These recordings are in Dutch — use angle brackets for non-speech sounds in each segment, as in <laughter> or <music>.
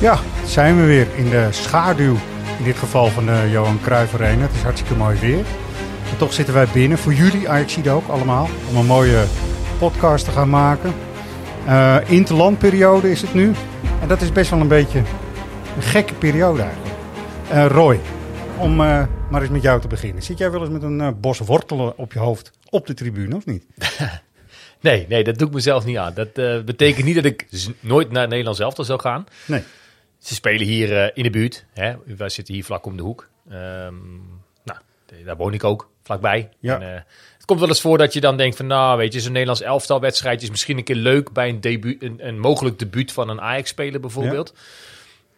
Ja, zijn we weer in de schaduw. In dit geval van de Johan Cruijff Arena. Het is hartstikke mooi weer. Maar toch zitten wij binnen. Voor jullie, Ajax ook allemaal. Om een mooie podcast te gaan maken. Uh, interlandperiode is het nu. En dat is best wel een beetje een gekke periode eigenlijk. Uh, Roy, om maar eens met jou te beginnen. Zit jij wel eens met een bos wortelen op je hoofd op de tribune of niet? <laughs> nee, nee, dat doe ik mezelf niet aan. Dat betekent niet dat ik nooit naar Nederland zelf zou gaan. Nee. Ze spelen hier uh, in de buurt. Hè? Wij zitten hier vlak om de hoek. Um, nou, daar woon ik ook, vlakbij. Ja. En, uh, het komt wel eens voor dat je dan denkt van... nou, weet je, zo'n Nederlands elftal wedstrijd... is misschien een keer leuk bij een, debuut, een, een mogelijk debuut van een Ajax-speler bijvoorbeeld. Ja.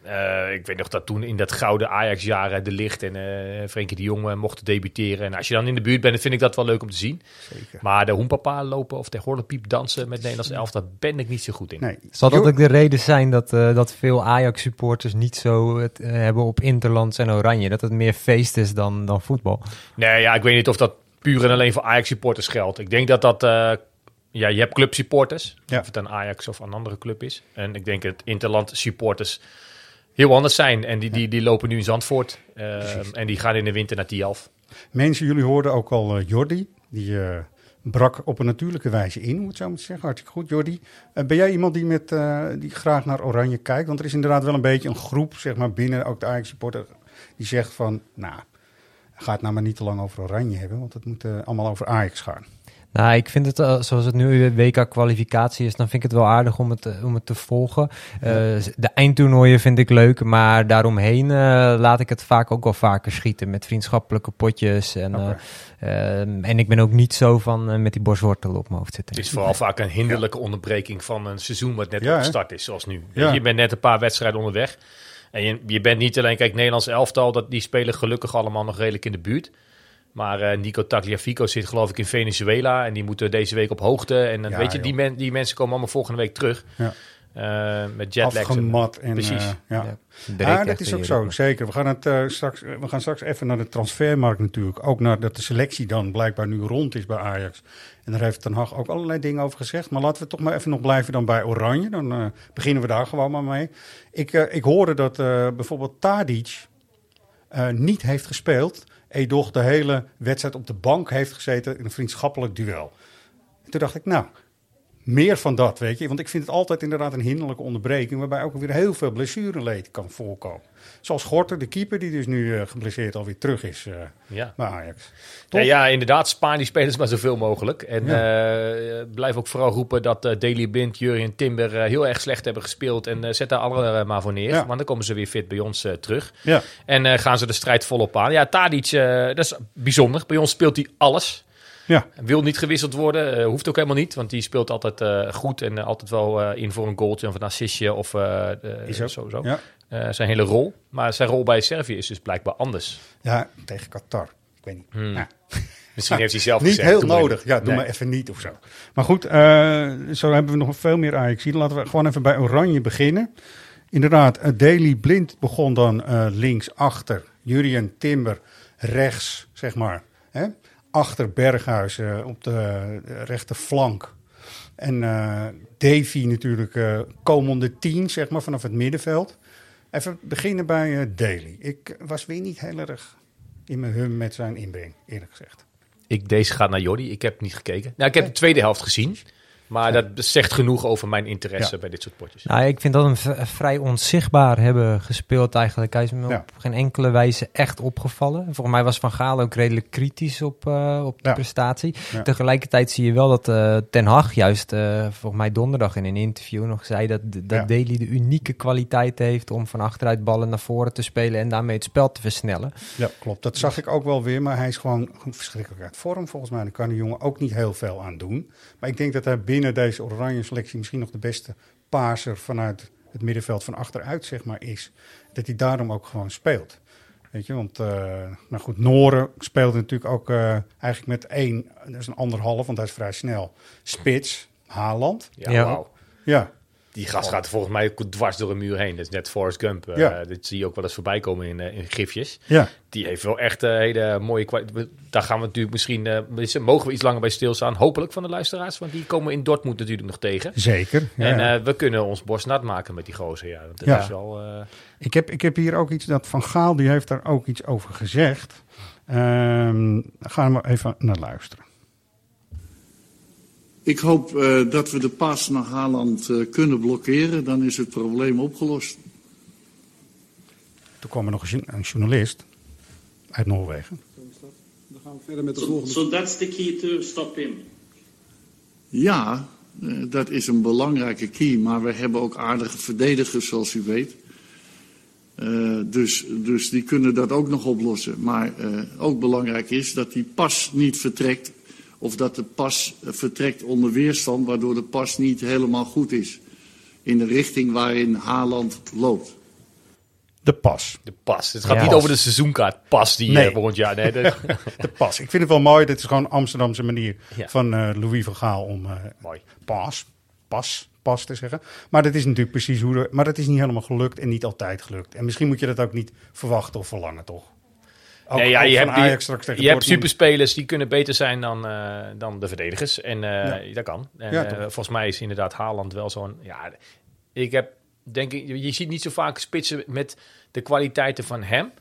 Uh, ik weet nog dat toen in dat gouden Ajax-jaren De Licht en uh, Frenkie de Jong mochten debuteren. En als je dan in de buurt bent, vind ik dat wel leuk om te zien. Zeker. Maar de hoenpapa lopen of de horlepiep dansen met Nederlands elf, daar ben ik niet zo goed in. Nee. Zal dat ook de reden zijn dat, uh, dat veel Ajax-supporters niet zo het hebben op Interlands en Oranje? Dat het meer feest is dan, dan voetbal? Nee, ja, ik weet niet of dat puur en alleen voor Ajax-supporters geldt. Ik denk dat dat... ja, je hebt clubsupporters, ja. of het een Ajax of een andere club is. En ik denk dat Interland supporters heel anders zijn. En die, die, die lopen nu in Zandvoort. Uh, en die gaan in de winter naar Tialf. Mensen, jullie hoorden ook al uh, Jordi. Die uh, brak op een natuurlijke wijze in, hoe het zo moet zeggen. Hartstikke goed, Jordi. ben jij iemand die, met, die graag naar Oranje kijkt? Want er is inderdaad wel een beetje een groep, zeg maar, binnen ook de Ajax-supporter... die zegt van, nou, ga het nou maar niet te lang over Oranje hebben... want het moet allemaal over Ajax gaan. Nou, ik vind het, uh, zoals het nu WK-kwalificatie is, dan vind ik het wel aardig om het, om het te volgen. Uh, de eindtoernooien vind ik leuk, maar daaromheen uh, laat ik het vaak ook wel vaker schieten met vriendschappelijke potjes. En, okay. en ik ben ook niet zo van met die borstwortelen op mijn hoofd zitten. Het is vooral vaak een hinderlijke ja. onderbreking van een seizoen wat net ja, opgestart is, zoals nu. Ja. Je bent net een paar wedstrijden onderweg. En je, je bent niet alleen, kijk, Nederlands elftal, dat, die spelen gelukkig allemaal nog redelijk in de buurt. Maar uh, Nico Tagliafico zit geloof ik in Venezuela en die moeten deze week op hoogte. En dan Ja, weet je, die, men, die mensen komen allemaal volgende week terug. Ja. Uh, met jetlag. Afgemat. En, Precies. eh, ja. Ja, Ja, direct dat is ook zo, zeker. We gaan, het, eh, straks, we gaan straks even naar de transfermarkt natuurlijk. Ook naar dat de selectie dan blijkbaar nu rond is bij Ajax. En daar heeft Ten Hag ook allerlei dingen over gezegd. Maar laten we toch maar even nog blijven dan bij Oranje. Dan eh, beginnen we daar gewoon maar mee. Ik, eh, ik hoorde dat eh, bijvoorbeeld Tadic eh, niet heeft gespeeld. Edoch de hele wedstrijd op de bank heeft gezeten in een vriendschappelijk duel. En toen dacht ik, nou, meer van dat, weet je. Want ik vind het altijd inderdaad een hinderlijke onderbreking... waarbij ook weer heel veel blessureleed kan voorkomen. Zoals Gorter, de keeper, die dus nu eh, geblesseerd alweer terug is eh, Ja. bij Ajax. Ja, inderdaad. Spaar die spelers maar zoveel mogelijk. En Ja. eh, blijf ook vooral roepen dat Daley Blind, Jurie en Timber heel erg slecht hebben gespeeld. En zet daar alle maar voor neer. Ja. Want dan komen ze weer fit bij ons terug. Ja, En gaan ze de strijd volop aan. Ja, Tadic, dat is bijzonder. Bij ons speelt hij alles. Ja. Wil niet gewisseld worden, eh, hoeft ook helemaal niet. Want die speelt altijd eh, goed en eh, altijd wel in voor een goaltje of een assistje of ook. sowieso. Ja. Zijn hele rol. Maar zijn rol bij Servië is dus blijkbaar anders. ja, tegen Qatar. Ik weet niet. Hmm. Ja. Misschien heeft hij zelf <laughs> Niet gezegd, heel nodig. Ja, doe Nee. maar even niet of zo. Maar goed, zo hebben we nog veel meer Ajax. Laten we gewoon even bij Oranje beginnen. Inderdaad, Daily Blind begon dan links achter. Jurien Timber rechts, zeg maar. Hè? Achter Berghuis eh, op de rechterflank. En eh, Davy natuurlijk eh komende tien, zeg maar, vanaf het middenveld. Even beginnen bij eh Daly. Ik was weer niet heel erg in mijn hum met zijn inbreng, eerlijk gezegd. Ik, deze gaat naar Jordi. Ik heb niet gekeken. Nou, ik heb de tweede helft gezien. Maar dat zegt genoeg over mijn interesse Ja. bij dit soort potjes. Nou, ik vind dat hem v- vrij onzichtbaar hebben gespeeld eigenlijk. Hij is me Ja. op geen enkele wijze echt opgevallen. Volgens mij was Van Gaal ook redelijk kritisch op, eh, op de Ja. prestatie. Ja. Tegelijkertijd zie je wel dat eh, Ten Hag juist, eh, volgens mij donderdag in een interview nog zei dat, dat Ja. Daly de unieke kwaliteit heeft om van achteruit ballen naar voren te spelen en daarmee het spel te versnellen. Ja, klopt. Dat zag ik ook wel weer. Maar hij is gewoon verschrikkelijk uit vorm volgens mij. Daar kan de jongen ook niet heel veel aan doen. Maar ik denk dat hij binnen deze oranje selectie misschien nog de beste paarser vanuit het middenveld van achteruit zeg maar is. Dat hij daarom ook gewoon speelt. Weet je, want eh, nou goed, Noren speelde natuurlijk ook eh, eigenlijk met één, dat is een anderhalf, want hij is vrij snel. Spits, Haaland. Ja, Ja. wauw. Ja, Die gast gaat volgens mij dwars door een muur heen. Dat is net Forrest Gump. Eh, Ja. dit zie je ook wel eens voorbij komen in, eh, in gifjes. ja. Die heeft wel echt een hele mooie kwaliteit. Daar gaan we natuurlijk misschien... mogen we iets langer bij stilstaan. Hopelijk van de luisteraars. Want die komen in Dortmund natuurlijk nog tegen. zeker. Ja, en we kunnen ons borst nat maken met die gozer. Ja, dat Ja. is wel... Ik heb, ik heb hier ook iets dat Van Gaal, die heeft daar ook iets over gezegd. Ehm gaan we even naar luisteren. Ik hoop eh, dat we de pas naar Haaland eh, kunnen blokkeren. Dan is het probleem opgelost. Toen kwam er nog een, jour- een journalist uit Noorwegen. Dan gaan we verder met de volgende. so that's the key to stop him. Ja, eh, dat is een belangrijke key. Maar we hebben ook aardige verdedigers, zoals u weet. Eh, dus, dus die kunnen dat ook nog oplossen. Maar eh, ook belangrijk is dat die pas niet vertrekt. Of dat de pas vertrekt onder weerstand, waardoor de pas niet helemaal goed is. In de richting waarin Haaland loopt. De pas. de pas. Het gaat Ja. niet over de seizoenkaart pas die Nee. eh, volgend jaar... Nee, dat- <laughs> De pas. Ik vind het wel mooi. Dit is gewoon Amsterdamse manier Ja. van eh, Louis van Gaal om eh, Mooi. pas, pas, pas te zeggen. Maar dat is natuurlijk precies hoe... De, maar dat is niet helemaal gelukt en niet altijd gelukt. En misschien moet je dat ook niet verwachten of verlangen, toch? Ook, Nee, ja, je hebt, die- Ajax straks tegen je hebt Dortmund. superspelers die kunnen beter zijn dan, eh, dan de verdedigers. En eh, dat kan. En, Ja, eh, volgens mij is inderdaad Haaland wel zo'n... Ja, ik heb, denk ik, je ziet niet zo vaak spitsen met de kwaliteiten van hem.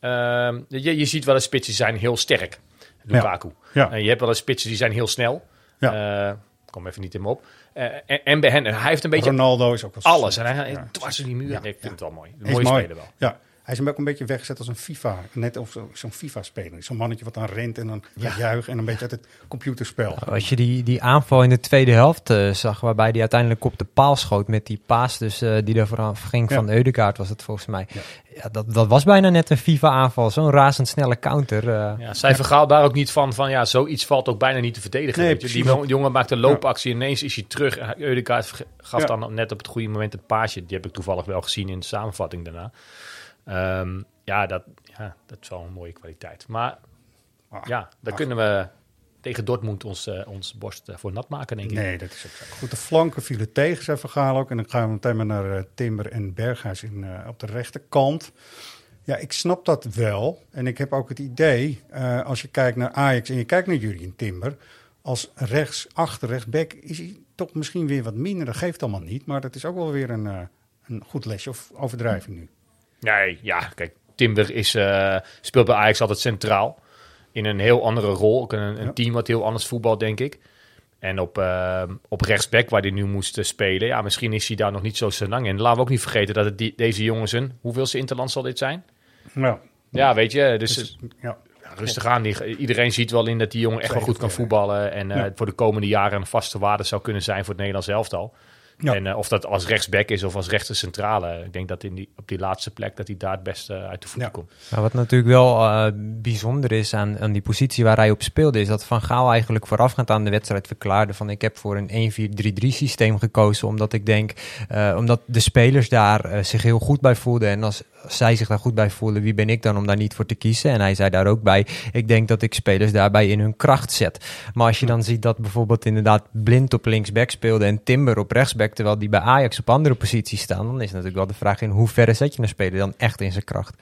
Ehm, je, je ziet wel eens spitsen die zijn heel sterk. Lukaku. Ja. En je hebt wel eens spitsen die zijn heel snel. Ja. Kom even niet in me op. En, en bij hen, hij heeft een beetje Ronaldo is ook wel... alles. En hij gaat Ja. dwars in die muur. Ja, ik vind het wel mooi. Een mooie mooi. speler wel. Ja, hij is hem ook een beetje weggezet als een FIFA. Net of zo- zo'n FIFA-speler. Zo'n mannetje wat dan rent en dan gaat juichen en een beetje uit het computerspel. Als je die, die aanval in de tweede helft eh, zag, waarbij hij uiteindelijk op de paal schoot met die paas dus, eh, die er vanaf ging Ja. van Eudekaart was het volgens mij. Ja. dat, dat was bijna net een FIFA-aanval. Zo'n razendsnelle counter. eh. Ja, zij vergaat daar ook niet van, van ja, zoiets valt ook bijna niet te verdedigen. Nee. Die jongen maakt een loopactie, ineens is hij terug. En Eudekaart gaf Ja. dan net op het goede moment het paasje. Die heb ik toevallig wel gezien in de samenvatting daarna. Ehm, ja, dat, ja, dat is wel een mooie kwaliteit. Maar Ah, ja, daar ach. kunnen we tegen Dortmund ons, eh, ons borst eh, voor nat maken, denk ik. Nee, dat is ook zo. Goed, de flanken vielen tegen, Van Gaal ook. En dan gaan we meteen maar naar eh, Timber en Berghuis in, op de rechterkant. Ja, ik snap dat wel. En ik heb ook het idee, als je kijkt naar Ajax en je kijkt naar Jurien Timber... als rechts, achter, rechtsback is hij toch misschien weer wat minder. Dat geeft allemaal niet, maar dat is ook wel weer een, een goed lesje of overdrijving nu. Nee, ja, kijk, Timber is, eh, speelt bij Ajax altijd centraal. In een heel andere rol. Ook een, een Ja. team wat heel anders voetbalt, denk ik. En op, eh, op rechtsback, waar hij nu moest eh, spelen, ja, misschien is hij daar nog niet zo senang in. Laten we ook niet vergeten dat het die, deze jongens een, hoeveelste interland zal dit zijn? Nou, Ja, weet je, dus, dus, ja. ja, rustig aan. Die, iedereen ziet wel in dat die jongen echt wel goed kan ja. voetballen. En Ja. voor de komende jaren een vaste waarde zou kunnen zijn voor het Nederlands elftal. Ja. En eh, of dat als rechtsback is of als rechter centrale. Ik denk dat in die, op die laatste plek dat hij daar het beste uit de voeten Ja. komt. Maar wat natuurlijk wel eh, bijzonder is aan, aan die positie waar hij op speelde, is dat Van Gaal eigenlijk voorafgaand aan de wedstrijd verklaarde van ik heb voor een 1-4-3-3 systeem gekozen, omdat ik denk, eh, omdat de spelers daar zich heel goed bij voelden en als, als zij zich daar goed bij voelen, wie ben ik dan om daar niet voor te kiezen? En hij zei daar ook bij, ik denk dat ik spelers daarbij in hun kracht zet. Maar als je dan ziet dat bijvoorbeeld inderdaad Blind op linksback speelde en Timber op rechtsback, terwijl die bij Ajax op andere posities staan, dan is natuurlijk wel de vraag in hoeverre zet je een speler dan echt in zijn kracht?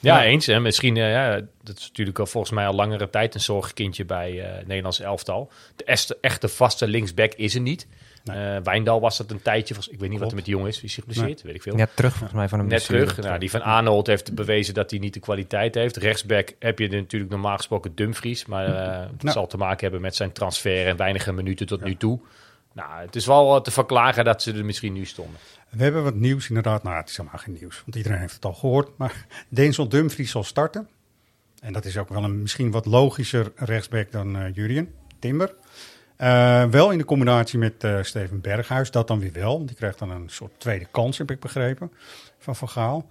Ja, eens. Hè. Misschien, eh, ja, dat is natuurlijk al volgens mij al langere tijd een zorgkindje bij eh Nederlands elftal. De echte, echte vaste linksback is er niet. Eh Wijndal was dat een tijdje. volgens- Ik weet niet wat er met die jongen is. Wie zich geblesseerd? Weet ik veel. Net terug volgens mij van een Net blessure. terug. Nou, die van Arnold heeft bewezen dat hij niet de kwaliteit heeft. Rechtsback heb je natuurlijk normaal gesproken Dumfries. Maar eh, het Nou. zal te maken hebben met zijn transfer en weinige minuten tot nu toe. Nou, het is wel eh, te verklagen dat ze er misschien nu stonden. We hebben wat nieuws inderdaad. Nou, het is helemaal geen nieuws, want iedereen heeft het al gehoord. Maar <laughs> Denzel Dumfries zal starten. En dat is ook wel een misschien wat logischer rechtsback dan uh, Jurien Timber. Uh, wel in de combinatie met Steven Berghuis, dat dan weer wel. Die krijgt dan een soort tweede kans, heb ik begrepen, van Van Gaal.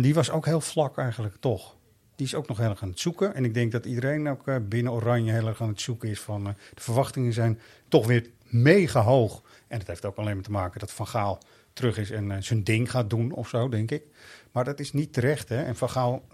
die was ook heel vlak eigenlijk, toch? Die is ook nog heel erg aan het zoeken. En ik denk dat iedereen ook binnen Oranje heel erg aan het zoeken is van... de verwachtingen zijn toch weer mega hoog. En dat heeft ook alleen maar te maken dat Van Gaal terug is en zijn ding gaat doen of zo, denk ik. Maar dat is niet terecht, hè. En Van Gaal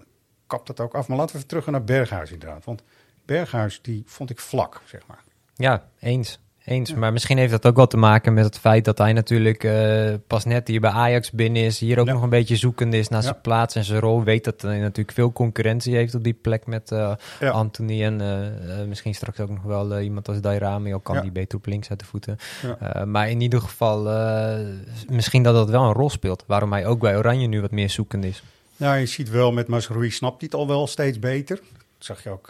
kapt dat ook af. Maar laten we even terug naar Berghuis inderdaad. Want Berghuis, die vond ik vlak, zeg maar. Ja, eens. Eens. Ja. Maar misschien heeft dat ook wel te maken met het feit dat hij natuurlijk uh, pas net hier bij Ajax binnen is. Hier ook Ja. nog een beetje zoekende is naar Ja. zijn plaats en zijn rol. Weet dat hij natuurlijk veel concurrentie heeft op die plek met eh. Anthony. En eh, eh, misschien straks ook nog wel eh, iemand als Dairami. Ook kan die beter op links uit de voeten. Eh, maar in ieder geval, eh, misschien dat dat wel een rol speelt. Waarom hij ook bij Oranje nu wat meer zoekend is. Ja, je ziet wel met Masrui snapt hij het al wel steeds beter. Dat zag je ook.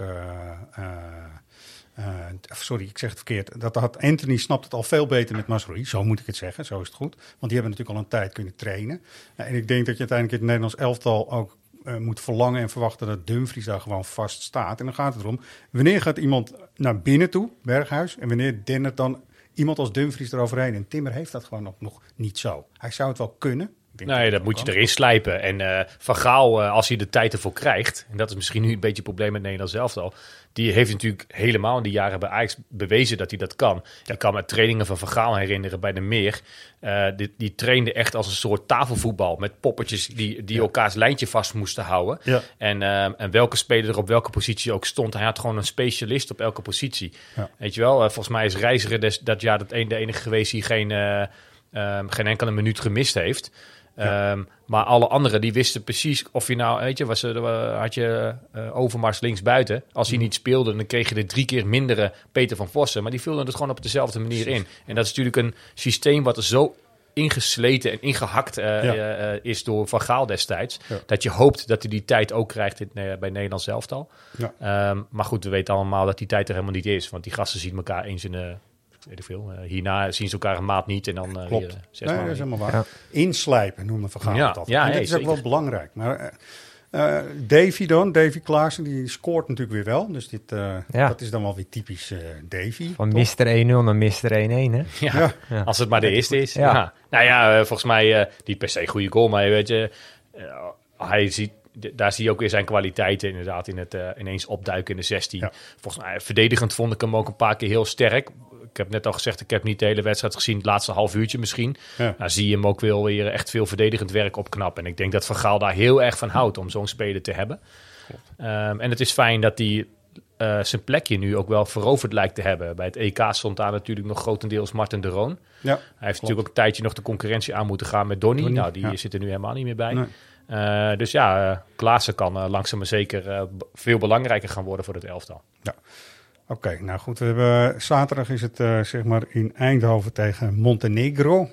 Eh, eh, eh, sorry, ik zeg het verkeerd. Dat had Anthony snapt het al veel beter met Masrui. Zo moet ik het zeggen. Zo is het goed. Want die hebben natuurlijk al een tijd kunnen trainen. Ja, en ik denk dat je uiteindelijk in het Nederlands elftal ook eh, moet verlangen en verwachten dat Dumfries daar gewoon vast staat. En dan gaat het erom, wanneer gaat iemand naar binnen toe, Berghuis, en wanneer dennert dan iemand als Dumfries eroverheen? En Timmer heeft dat gewoon nog niet zo. Hij zou het wel kunnen. Nee, dat moet je erin slijpen. En eh Van Gaal, eh, als hij de tijd ervoor krijgt... en dat is misschien nu een beetje het probleem met Nederland zelf al... die heeft natuurlijk helemaal in die jaren bij Ajax bewezen dat hij dat kan. Ik kan me trainingen van Van Gaal herinneren bij de Meer. Eh, die, die trainde echt als een soort tafelvoetbal... met poppetjes die, die elkaars lijntje vast moesten houden. Ja. En, en welke speler er op welke positie ook stond... hij had gewoon een specialist op elke positie. Ja. Weet je wel, volgens mij is Reiziger des, dat jaar dat een, de enige geweest... die geen, eh, ehm, geen enkele minuut gemist heeft... Ehm, maar alle anderen die wisten precies of je nou, weet je, was eh, had je eh, Overmars links buiten. Als hij niet speelde, dan kreeg je de drie keer mindere Peter van Vossen. Maar die vulden het gewoon op dezelfde manier in. En dat is natuurlijk een systeem wat er zo ingesleten en ingehakt eh, Ja. eh, eh, is door Van Gaal destijds. Ja. Dat je hoopt dat hij die tijd ook krijgt in, eh, bij Nederland zelftal. Ja. Ehm, maar goed, we weten allemaal dat die tijd er helemaal niet is. Want die gasten zien elkaar eens in de... Weet ik veel. eh, hierna zien ze elkaar een maand niet en dan eh, Klopt. weer, eh, zes nee, maanden dat is helemaal waar. Inslijpen noemen Van Gaal Ja, en dat nee, is ook wel belangrijk. Maar Davy dan, Davy Klaassen, die scoort natuurlijk weer wel. Dus dit, eh, Ja. dat is dan wel weer typisch eh Davy. Van toch? Mr. 1-0 naar Mr. 1-1, hè? Ja, Ja. Ja. als het maar de eerste is. Ja. Ja. Nou ja, volgens mij uh, niet per se een goede goal, maar weet je, hij ziet, daar zie je ook weer zijn kwaliteiten inderdaad in het ineens opduiken in de 16. Ja. Volgens mij, verdedigend vond ik hem ook een paar keer heel sterk. Ik heb net al gezegd, ik heb niet de hele wedstrijd gezien, het laatste half uurtje misschien. Ja. Nou, zie je hem ook wel weer echt veel verdedigend werk opknappen. En ik denk dat Van Gaal daar heel erg van houdt om zo'n speler te hebben. Ehm, en het is fijn dat hij eh, zijn plekje nu ook wel veroverd lijkt te hebben. Bij het EK stond daar natuurlijk nog grotendeels Martin de Roon. Ja, Hij heeft natuurlijk ook een tijdje nog de concurrentie aan moeten gaan met Donny. Donny, nou, die ja. zit er nu helemaal niet meer bij. Nee. Eh, dus ja, uh, Klaassen kan uh, langzaam maar zeker veel belangrijker gaan worden voor het elftal. Ja. Oké, okay, nou goed. We hebben, zaterdag is het uh, zeg maar in Eindhoven tegen Montenegro.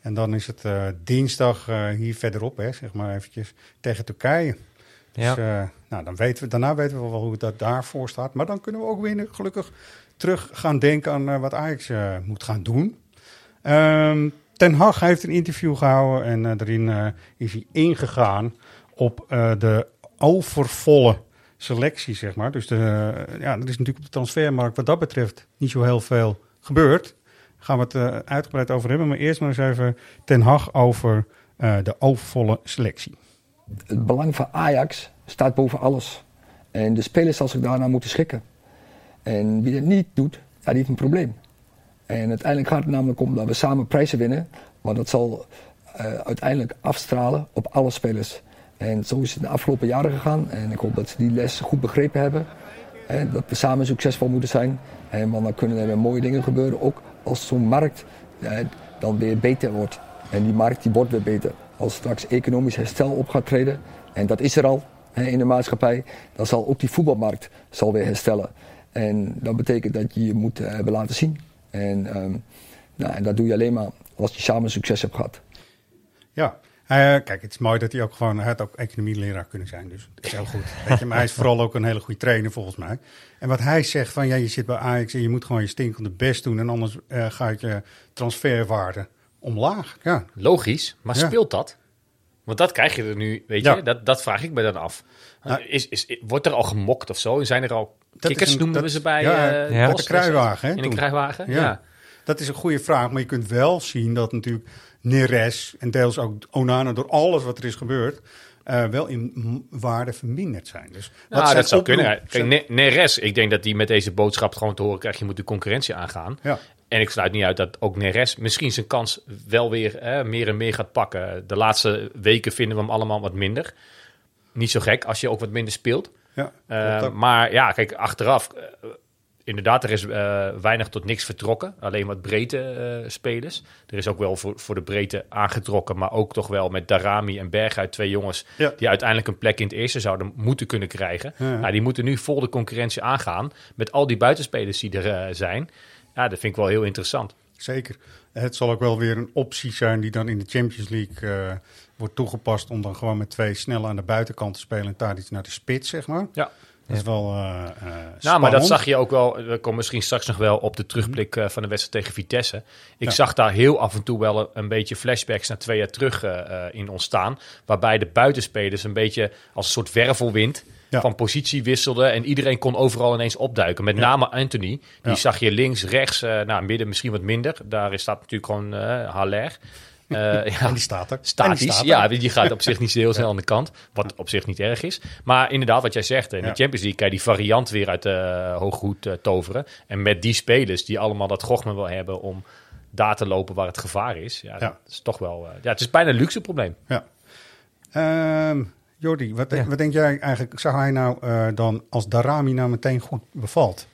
En dan is het uh, dinsdag uh, hier verderop, hè, zeg maar eventjes, tegen Turkije. Ja. Dus nou, dan weten we, daarna weten we wel hoe dat daarvoor staat. Maar dan kunnen we ook weer gelukkig terug gaan denken aan wat Ajax moet gaan doen. Um, Ten Hag heeft een interview gehouden en daarin is hij ingegaan op de overvolle selectie, zeg maar. Dus de, ja, er is natuurlijk op de transfermarkt wat dat betreft niet zo heel veel gebeurd. Daar gaan we het uh, uitgebreid over hebben. Maar eerst maar eens even Ten Hag over uh, de overvolle selectie. Het belang van Ajax staat boven alles. En de spelers zal zich daarna moeten schikken. En wie dat niet doet, ja, die heeft een probleem. En uiteindelijk gaat het namelijk om dat we samen prijzen winnen. Want dat zal uiteindelijk afstralen op alle spelers. En zo is het de afgelopen jaren gegaan. En ik hoop dat ze die les goed begrepen hebben. En dat we samen succesvol moeten zijn. En want dan kunnen er mooie dingen gebeuren. Ook als zo'n markt uh, dan weer beter wordt. En die markt die wordt weer beter. Als straks economisch herstel op gaat treden. En dat is er al in de maatschappij. Dan zal ook die voetbalmarkt zal weer herstellen. En dat betekent dat je je moet uh, hebben laten zien. En, um, nou, en dat doe je alleen maar als je samen succes hebt gehad. Ja, Eh, kijk, het is mooi dat hij ook gewoon... Hij had ook economieleraar kunnen zijn, dus dat is heel goed. Weet je, maar hij is vooral ook een hele goede trainer, volgens mij. En wat hij zegt van, ja, je zit bij Ajax en je moet gewoon je stinkende best doen... en anders eh, gaat je transferwaarde omlaag. Ja, Logisch, maar Ja. speelt dat? Want dat krijg je er nu, weet Ja. je, dat, dat vraag ik me dan af. Nou, is, is, wordt er al gemokt of zo? Zijn er al is kikkers, een- noemden dat- we ze bij ja, eh, ja. Bos, de kruiwagen, hè, In een toen. kruiwagen, Ja. ja. Dat is een goede vraag, maar je kunt wel zien dat natuurlijk Neres en deels ook Onana door alles wat er is gebeurd, eh, wel in waarde verminderd zijn. Dus Nou, dat zou kunnen. Kijk, Neres, ik denk dat die met deze boodschap gewoon te horen krijgt, je moet de concurrentie aangaan. Ja. En ik sluit niet uit dat ook Neres misschien zijn kans wel weer hè, meer en meer gaat pakken. De laatste weken vinden we hem allemaal wat minder. Niet zo gek als je ook wat minder speelt. Ja, Eh, maar ja, kijk, achteraf, eh, inderdaad, er is eh, weinig tot niks vertrokken. Alleen wat breedte eh, spelers. Er is ook wel voor, voor de breedte aangetrokken, maar ook toch wel met Darami en Berghuis, twee jongens Ja. die uiteindelijk een plek in het eerste zouden moeten kunnen krijgen. Ja. Nou, die moeten nu vol de concurrentie aangaan met al die buitenspelers die er eh, zijn. Ja, dat vind ik wel heel interessant. Zeker. Het zal ook wel weer een optie zijn die dan in de Champions League wordt toegepast om dan gewoon met twee snelle aan de buitenkant te spelen en daar iets naar de spits, zeg maar. Ja. Dat is wel eh eh, Nou, maar dat zag je ook wel. We komen misschien straks nog wel op de terugblik eh, van de wedstrijd tegen Vitesse. Ik Ja. zag daar heel af en toe wel een, een beetje flashbacks naar twee jaar terug eh, eh, in ontstaan. Waarbij de buitenspelers een beetje als een soort wervelwind Ja. van positie wisselden. En iedereen kon overal ineens opduiken. Met Ja. name Anthony. Die zag je links, rechts, eh nou, midden misschien wat minder. Daar staat natuurlijk gewoon eh Haller. Eh, <laughs> ja. En die staat er. Die staat er. ja, die gaat op zich niet zo heel snel aan de kant. Wat op zich niet erg is. Maar inderdaad, wat jij zegt, in Ja. de Champions League kan je die variant weer uit de hooghoed eh, toveren. En met die spelers die allemaal dat gochme wil hebben om daar te lopen waar het gevaar is. Ja, Ja. dat is toch wel... eh, ja, het is bijna een luxe probleem. Ja. Ehm, Jordi, wat, Ja. wat denk jij eigenlijk, zou hij nou eh, dan als Darami nou meteen goed bevalt?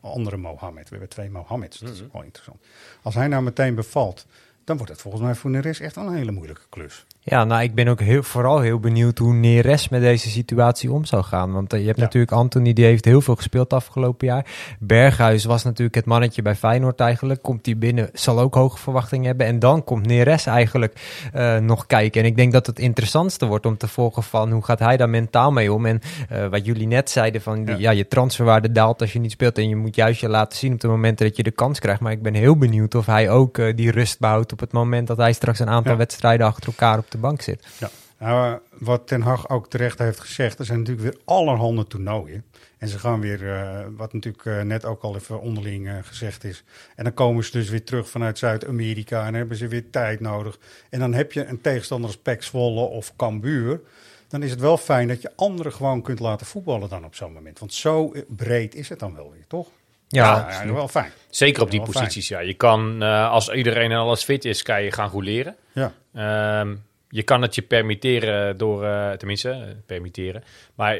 Andere Mohammed, we hebben twee Mohammeds, dat is wel interessant. Als hij nou meteen bevalt, dan wordt het volgens mij voor Neres echt wel een hele moeilijke klus. Ja, nou, ik ben ook heel, vooral heel benieuwd hoe Neres met deze situatie om zou gaan. Want eh, je hebt Ja. natuurlijk Anthony, die heeft heel veel gespeeld afgelopen jaar. Berghuis was natuurlijk het mannetje bij Feyenoord eigenlijk. Komt hij binnen, zal ook hoge verwachtingen hebben. En dan komt Neres eigenlijk eh, nog kijken. En ik denk dat het interessantste wordt om te volgen van hoe gaat hij daar mentaal mee om. En eh, wat jullie net zeiden van, die- Ja. ja. je transferwaarde daalt als je niet speelt. En je moet juist je laten zien op de momenten dat je de kans krijgt. Maar ik ben heel benieuwd of hij ook die rust behoudt op het moment dat hij straks een aantal Ja. wedstrijden achter elkaar op de bank zit. Ja. Nou, eh, wat Ten Hag ook terecht heeft gezegd, er zijn natuurlijk weer allerhande toernooien. En ze gaan weer, eh, wat natuurlijk eh, net ook al even onderling gezegd is. En dan komen ze dus weer terug vanuit Zuid-Amerika en hebben ze weer tijd nodig. En dan heb je een tegenstander als Pek Zwolle of Cambuur. Dan is het wel fijn dat je anderen gewoon kunt laten voetballen dan op zo'n moment. Want zo breed is het dan wel weer, toch? Ja, ja, wel fijn. Zeker op die fijn. posities, ja. Je kan, eh, als iedereen en alles fit is, kan je gaan roleren. Ja, Ehm, je kan het je permitteren door, eh, tenminste, eh, permitteren. Maar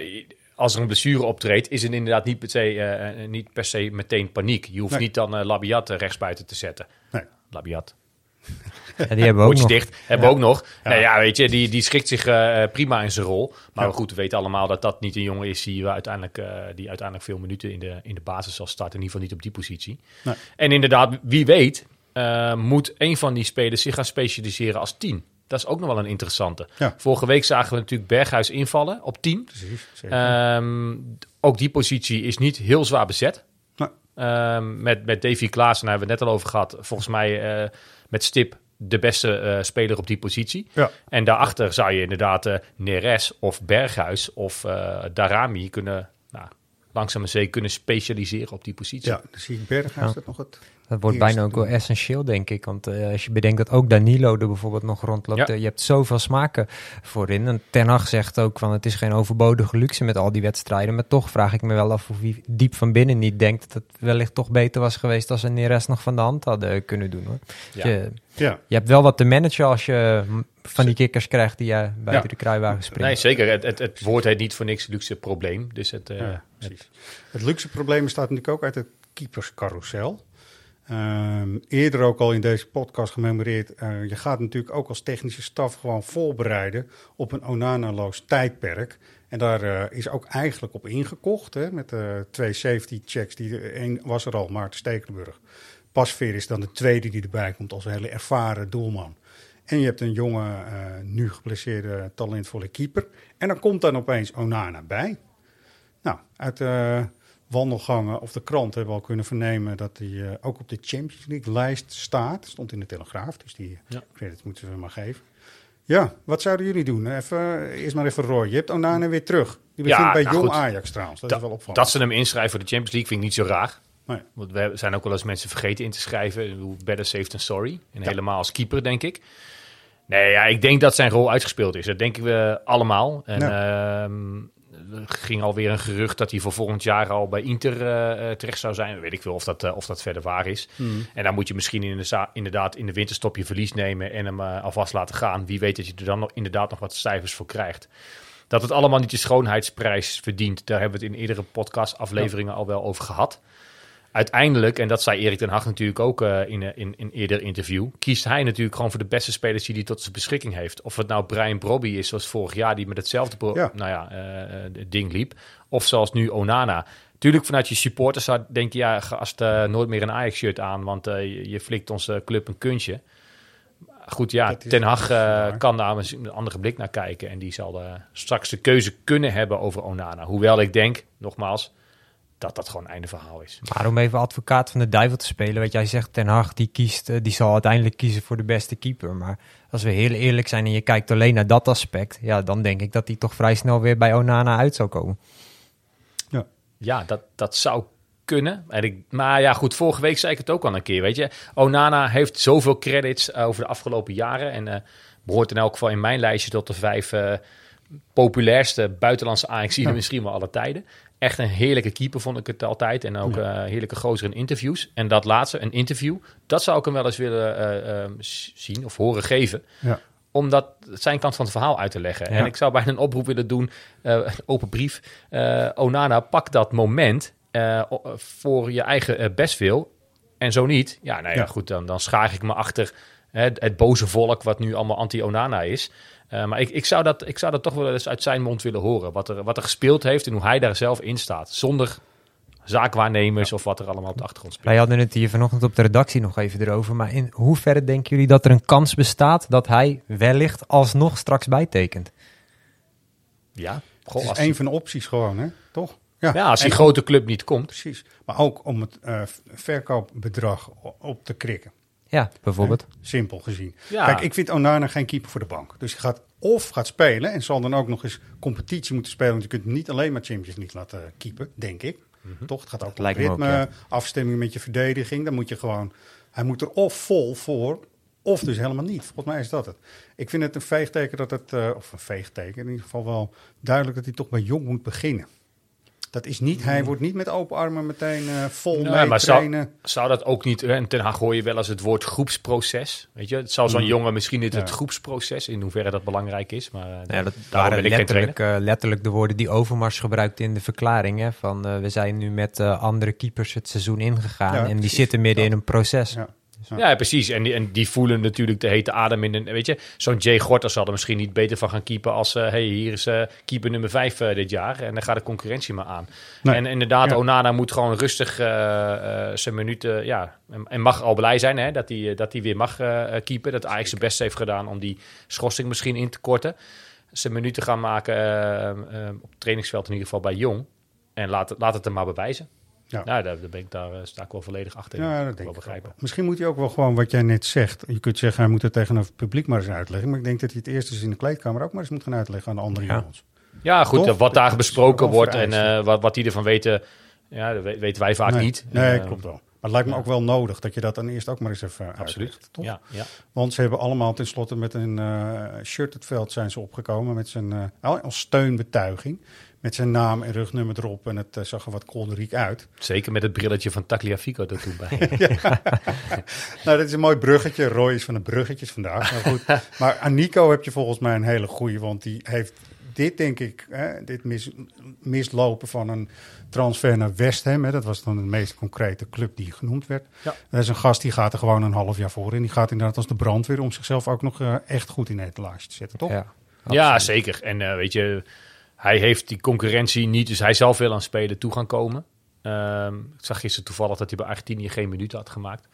als er een blessure optreedt, is het inderdaad niet per se, eh, niet per se meteen paniek. Je hoeft Nee. niet dan Labiat rechtsbuiten te zetten. nee. Labiat. Ja, die hebben we ook nog. dicht. Hebben we ook nog. Nou ja, weet je, die, die schikt zich eh, prima in zijn rol. Maar Ja. goed, we weten allemaal dat dat niet een jongen is die, we uiteindelijk, eh, die uiteindelijk veel minuten in de, in de basis zal starten. In ieder geval niet op die positie. Nee. En inderdaad, wie weet, eh, moet een van die spelers zich gaan specialiseren als tien. Dat is ook nog wel een interessante. Ja. Vorige week zagen we natuurlijk Berghuis invallen op 10. Precies. Zeker. Ehm, ook die positie is niet heel zwaar bezet. Nee. Ehm, met, met Davy Klaassen daar hebben we het net al over gehad. Volgens mij eh, met stip de beste eh, speler op die positie. ja. En daarachter zou je inderdaad eh, Neres of Berghuis of eh, Darami kunnen, nou, langzaam en zeker kunnen specialiseren op die positie. ja, dan zie ik Berghuis Ja. dat nog het... Dat wordt bijna ook wel essentieel, denk ik. Want eh, als je bedenkt dat ook Danilo er bijvoorbeeld nog rondloopt. Ja. eh, je hebt zoveel smaken voorin. En Ten Hag zegt ook van het is geen overbodige luxe met al die wedstrijden. Maar toch vraag ik me wel af of wie diep van binnen niet denkt... dat het wellicht toch beter was geweest als ze Neres nog van de hand hadden kunnen doen. Hoor. Ja. Je, Ja, je hebt wel wat te managen als je van die kikkers krijgt die je buiten Ja. de kruiwagen springen. Nee, zeker. Het, het, het woord heet niet voor niks luxe probleem. Dus het, eh, Ja, het- precies. Het luxe probleem bestaat natuurlijk ook uit het keeperscarousel. Ehm, eerder ook al in deze podcast gememoreerd. eh, je gaat natuurlijk ook als technische staf gewoon voorbereiden op een Onana-loos tijdperk. En daar eh, is ook eigenlijk op ingekocht. Hè, met de twee safety checks. Die, Eén was er al, Maarten Stekelenburg. Pasveer is dan de tweede die erbij komt als een hele ervaren doelman. En je hebt een jonge, nu geblesseerde, talentvolle keeper. En dan komt dan opeens Onana bij. Nou, uit wandelgangen of de krant hebben we al kunnen vernemen dat hij eh, ook op de Champions League lijst staat. Stond in de Telegraaf, dus die Ja. credits moeten we maar geven. Ja, wat zouden jullie doen? Even, eerst maar even Roy. Je hebt Onana weer terug. Die begint Ja, bij nou Jong goed. Ajax trouwens. Dat, is wel opvallend. Dat ze hem inschrijven voor de Champions League vind ik niet zo raar. Nee. Want we zijn ook wel eens mensen vergeten in te schrijven. Better safe than sorry. En helemaal als keeper, denk ik. Nee, ja, ik denk dat zijn rol uitgespeeld is. Dat denken we allemaal. En ehm, ging alweer een gerucht dat hij voor volgend jaar al bij Inter eh, eh, terecht zou zijn. Weet ik veel of dat, eh, of dat verder waar is. Hmm. En dan moet je misschien in de inderdaad in de winterstop je verlies nemen en hem eh, alvast laten gaan. Wie weet dat je er dan nog, inderdaad nog wat cijfers voor krijgt. Dat het allemaal niet de schoonheidsprijs verdient, daar hebben we het in eerdere podcastafleveringen al wel over gehad. Uiteindelijk, en dat zei Erik ten Hag natuurlijk ook eh, in, een- in een eerder interview, kiest hij natuurlijk gewoon voor de beste spelers die hij tot zijn beschikking heeft. Of het nou Brian Brobby is, zoals vorig jaar, die met hetzelfde Ja. nou ja, eh, eh, ding liep. Of zoals nu Onana. Tuurlijk, vanuit je supporters zou- denk je, ja, gast eh, nooit meer een Ajax-shirt aan, want eh, je, je flikt onze club een kuntje. Goed, ja, Ten Hag eh, kan daar een andere blik naar kijken. En die zal eh, straks de keuze kunnen hebben over Onana. Hoewel ik denk, nogmaals, dat dat gewoon einde verhaal is. Maar om even advocaat van de duivel te spelen, wat jij zegt, Ten Hag die kiest, eh, die zal uiteindelijk kiezen voor de beste keeper. Maar als we heel eerlijk zijn en je kijkt alleen naar dat aspect, ja, dan denk ik dat hij toch vrij snel weer bij Onana uit zou komen. Ja, dat, dat zou kunnen. En ik, maar ja, goed, vorige week zei ik het ook al een keer, weet je. Onana heeft zoveel credits eh, over de afgelopen jaren. En eh, behoort in elk geval in mijn lijstje tot de vijf populairste buitenlandse Ajaxiden Ja. misschien wel alle tijden. Echt een heerlijke keeper vond ik het altijd. En ook eh, heerlijke gozer in interviews. En dat laatste, een interview, dat zou ik hem wel eens willen eh, eh, zien of horen geven. Ja. Om dat, zijn kant van het verhaal uit te leggen. Ja. En ik zou bijna een oproep willen doen, open brief. Onana, pak dat moment voor je eigen bestwil. En zo niet, ja, nou ja, Ja. goed, dan, dan schaar ik me achter hè, het, het boze volk wat nu allemaal anti-Onana is. Eh, maar ik, ik, zou dat, ik zou dat toch wel eens uit zijn mond willen horen. Wat er, wat er gespeeld heeft en hoe hij daar zelf in staat. Zonder zaakwaarnemers of wat er allemaal op de achtergrond speelt. Wij hadden het hier vanochtend op de redactie nog even erover. Maar in hoeverre denken jullie dat er een kans bestaat dat hij wellicht alsnog straks bijtekent? Ja, Het is als, een van de opties gewoon, hè? Toch? ja, als die En- grote club niet komt. Precies. Maar ook om het eh, verkoopbedrag op te krikken. Ja, bijvoorbeeld. Simpel gezien. Ja. Kijk, ik vind Onana geen keeper voor de bank. Dus je gaat of gaat spelen en zal dan ook nog eens competitie moeten spelen. Want je kunt niet alleen maar Champions League laten keeper, denk ik. Toch? Het gaat ook om ritme, ook, ja. afstemming met je verdediging. Dan moet je gewoon... Hij moet er of vol voor, of dus helemaal niet. Volgens mij is dat het. Ik vind het een veegteken dat het... eh, of een veegteken, in ieder geval wel duidelijk dat hij toch bij jong moet beginnen. Dat is niet... Hij wordt niet met open armen meteen eh, vol Nee, mee maar zou, trainen. zou dat ook niet... En Ten hoor je wel eens het woord groepsproces. Weet je, het zou zo'n Mm. jongen misschien niet het groepsproces... in hoeverre dat belangrijk is. Maar eh, Ja, dat waren letterlijk, eh, letterlijk de woorden die Overmars gebruikte in de verklaring. Hè, van eh, we zijn nu met eh, andere keepers het seizoen ingegaan. Ja, en die zitten midden in een proces. Ja. Ja, precies. En die, en die voelen natuurlijk de hete adem in. Een, weet je, zo'n Jay Gorter zal er misschien niet beter van gaan keepen als... eh hey, hier is eh, keeper nummer vijf eh, dit jaar. En dan gaat de concurrentie maar aan. Nee. En inderdaad, Ja. Onana moet gewoon rustig zijn minuten... Ja, en, en mag al blij zijn hè, dat hij eh, dat weer mag keepen. Dat Ajax zijn best heeft gedaan om die schorsing misschien in te korten. Zijn minuten gaan maken op het trainingsveld in ieder geval bij Jong. En laat, het- laat het hem maar bewijzen. Ja. Nou, daar, daar, ben ik, daar eh, sta ik wel volledig achter. Ja, dat wel denk ik begrijpen. ook. Misschien moet hij ook wel gewoon wat jij net zegt. Je kunt zeggen, hij moet het tegenover het publiek maar eens uitleggen. Maar ik denk dat hij het eerst eens in de kleedkamer ook maar eens moet gaan uitleggen aan de andere Ja. jongens. Ja, goed, Toch? wat daar Dat besproken wordt en eh, wat, wat die ervan weten, ja, dat we- weten wij vaak nee, niet. Nee, Eh, klopt wel. Maar het lijkt me ja. ook wel nodig dat je dat dan eerst ook maar eens even Absoluut. uitlegt, toch? Ja, ja. Want ze hebben allemaal tenslotte met een eh, shirt het veld zijn ze opgekomen. Met zijn, eh, als steunbetuiging. Met zijn naam en rugnummer erop. En het eh, zag er wat kolderiek uit. Zeker met het brilletje van Tagliafico er toen bij. <laughs> Nou, dat is een mooi bruggetje. Roy is van de bruggetjes vandaag. Maar goed. <laughs> maar aan Nico heb je volgens mij een hele goeie. Want die heeft dit, denk ik, hè, dit mis, mislopen van een transfer naar West Ham. Hè, dat was dan de meest concrete club die genoemd werd. Ja. Dat is een gast die gaat er gewoon een half jaar voor. En die gaat inderdaad als de brandweer om zichzelf ook nog eh, echt goed in de etalage te zetten, toch? Ja, zeker. En eh, weet je, hij heeft die concurrentie niet, dus hij zelf wil aan spelen toe gaan komen. Ehm, ik zag gisteren toevallig dat hij bij Argentinië geen minuten had gemaakt.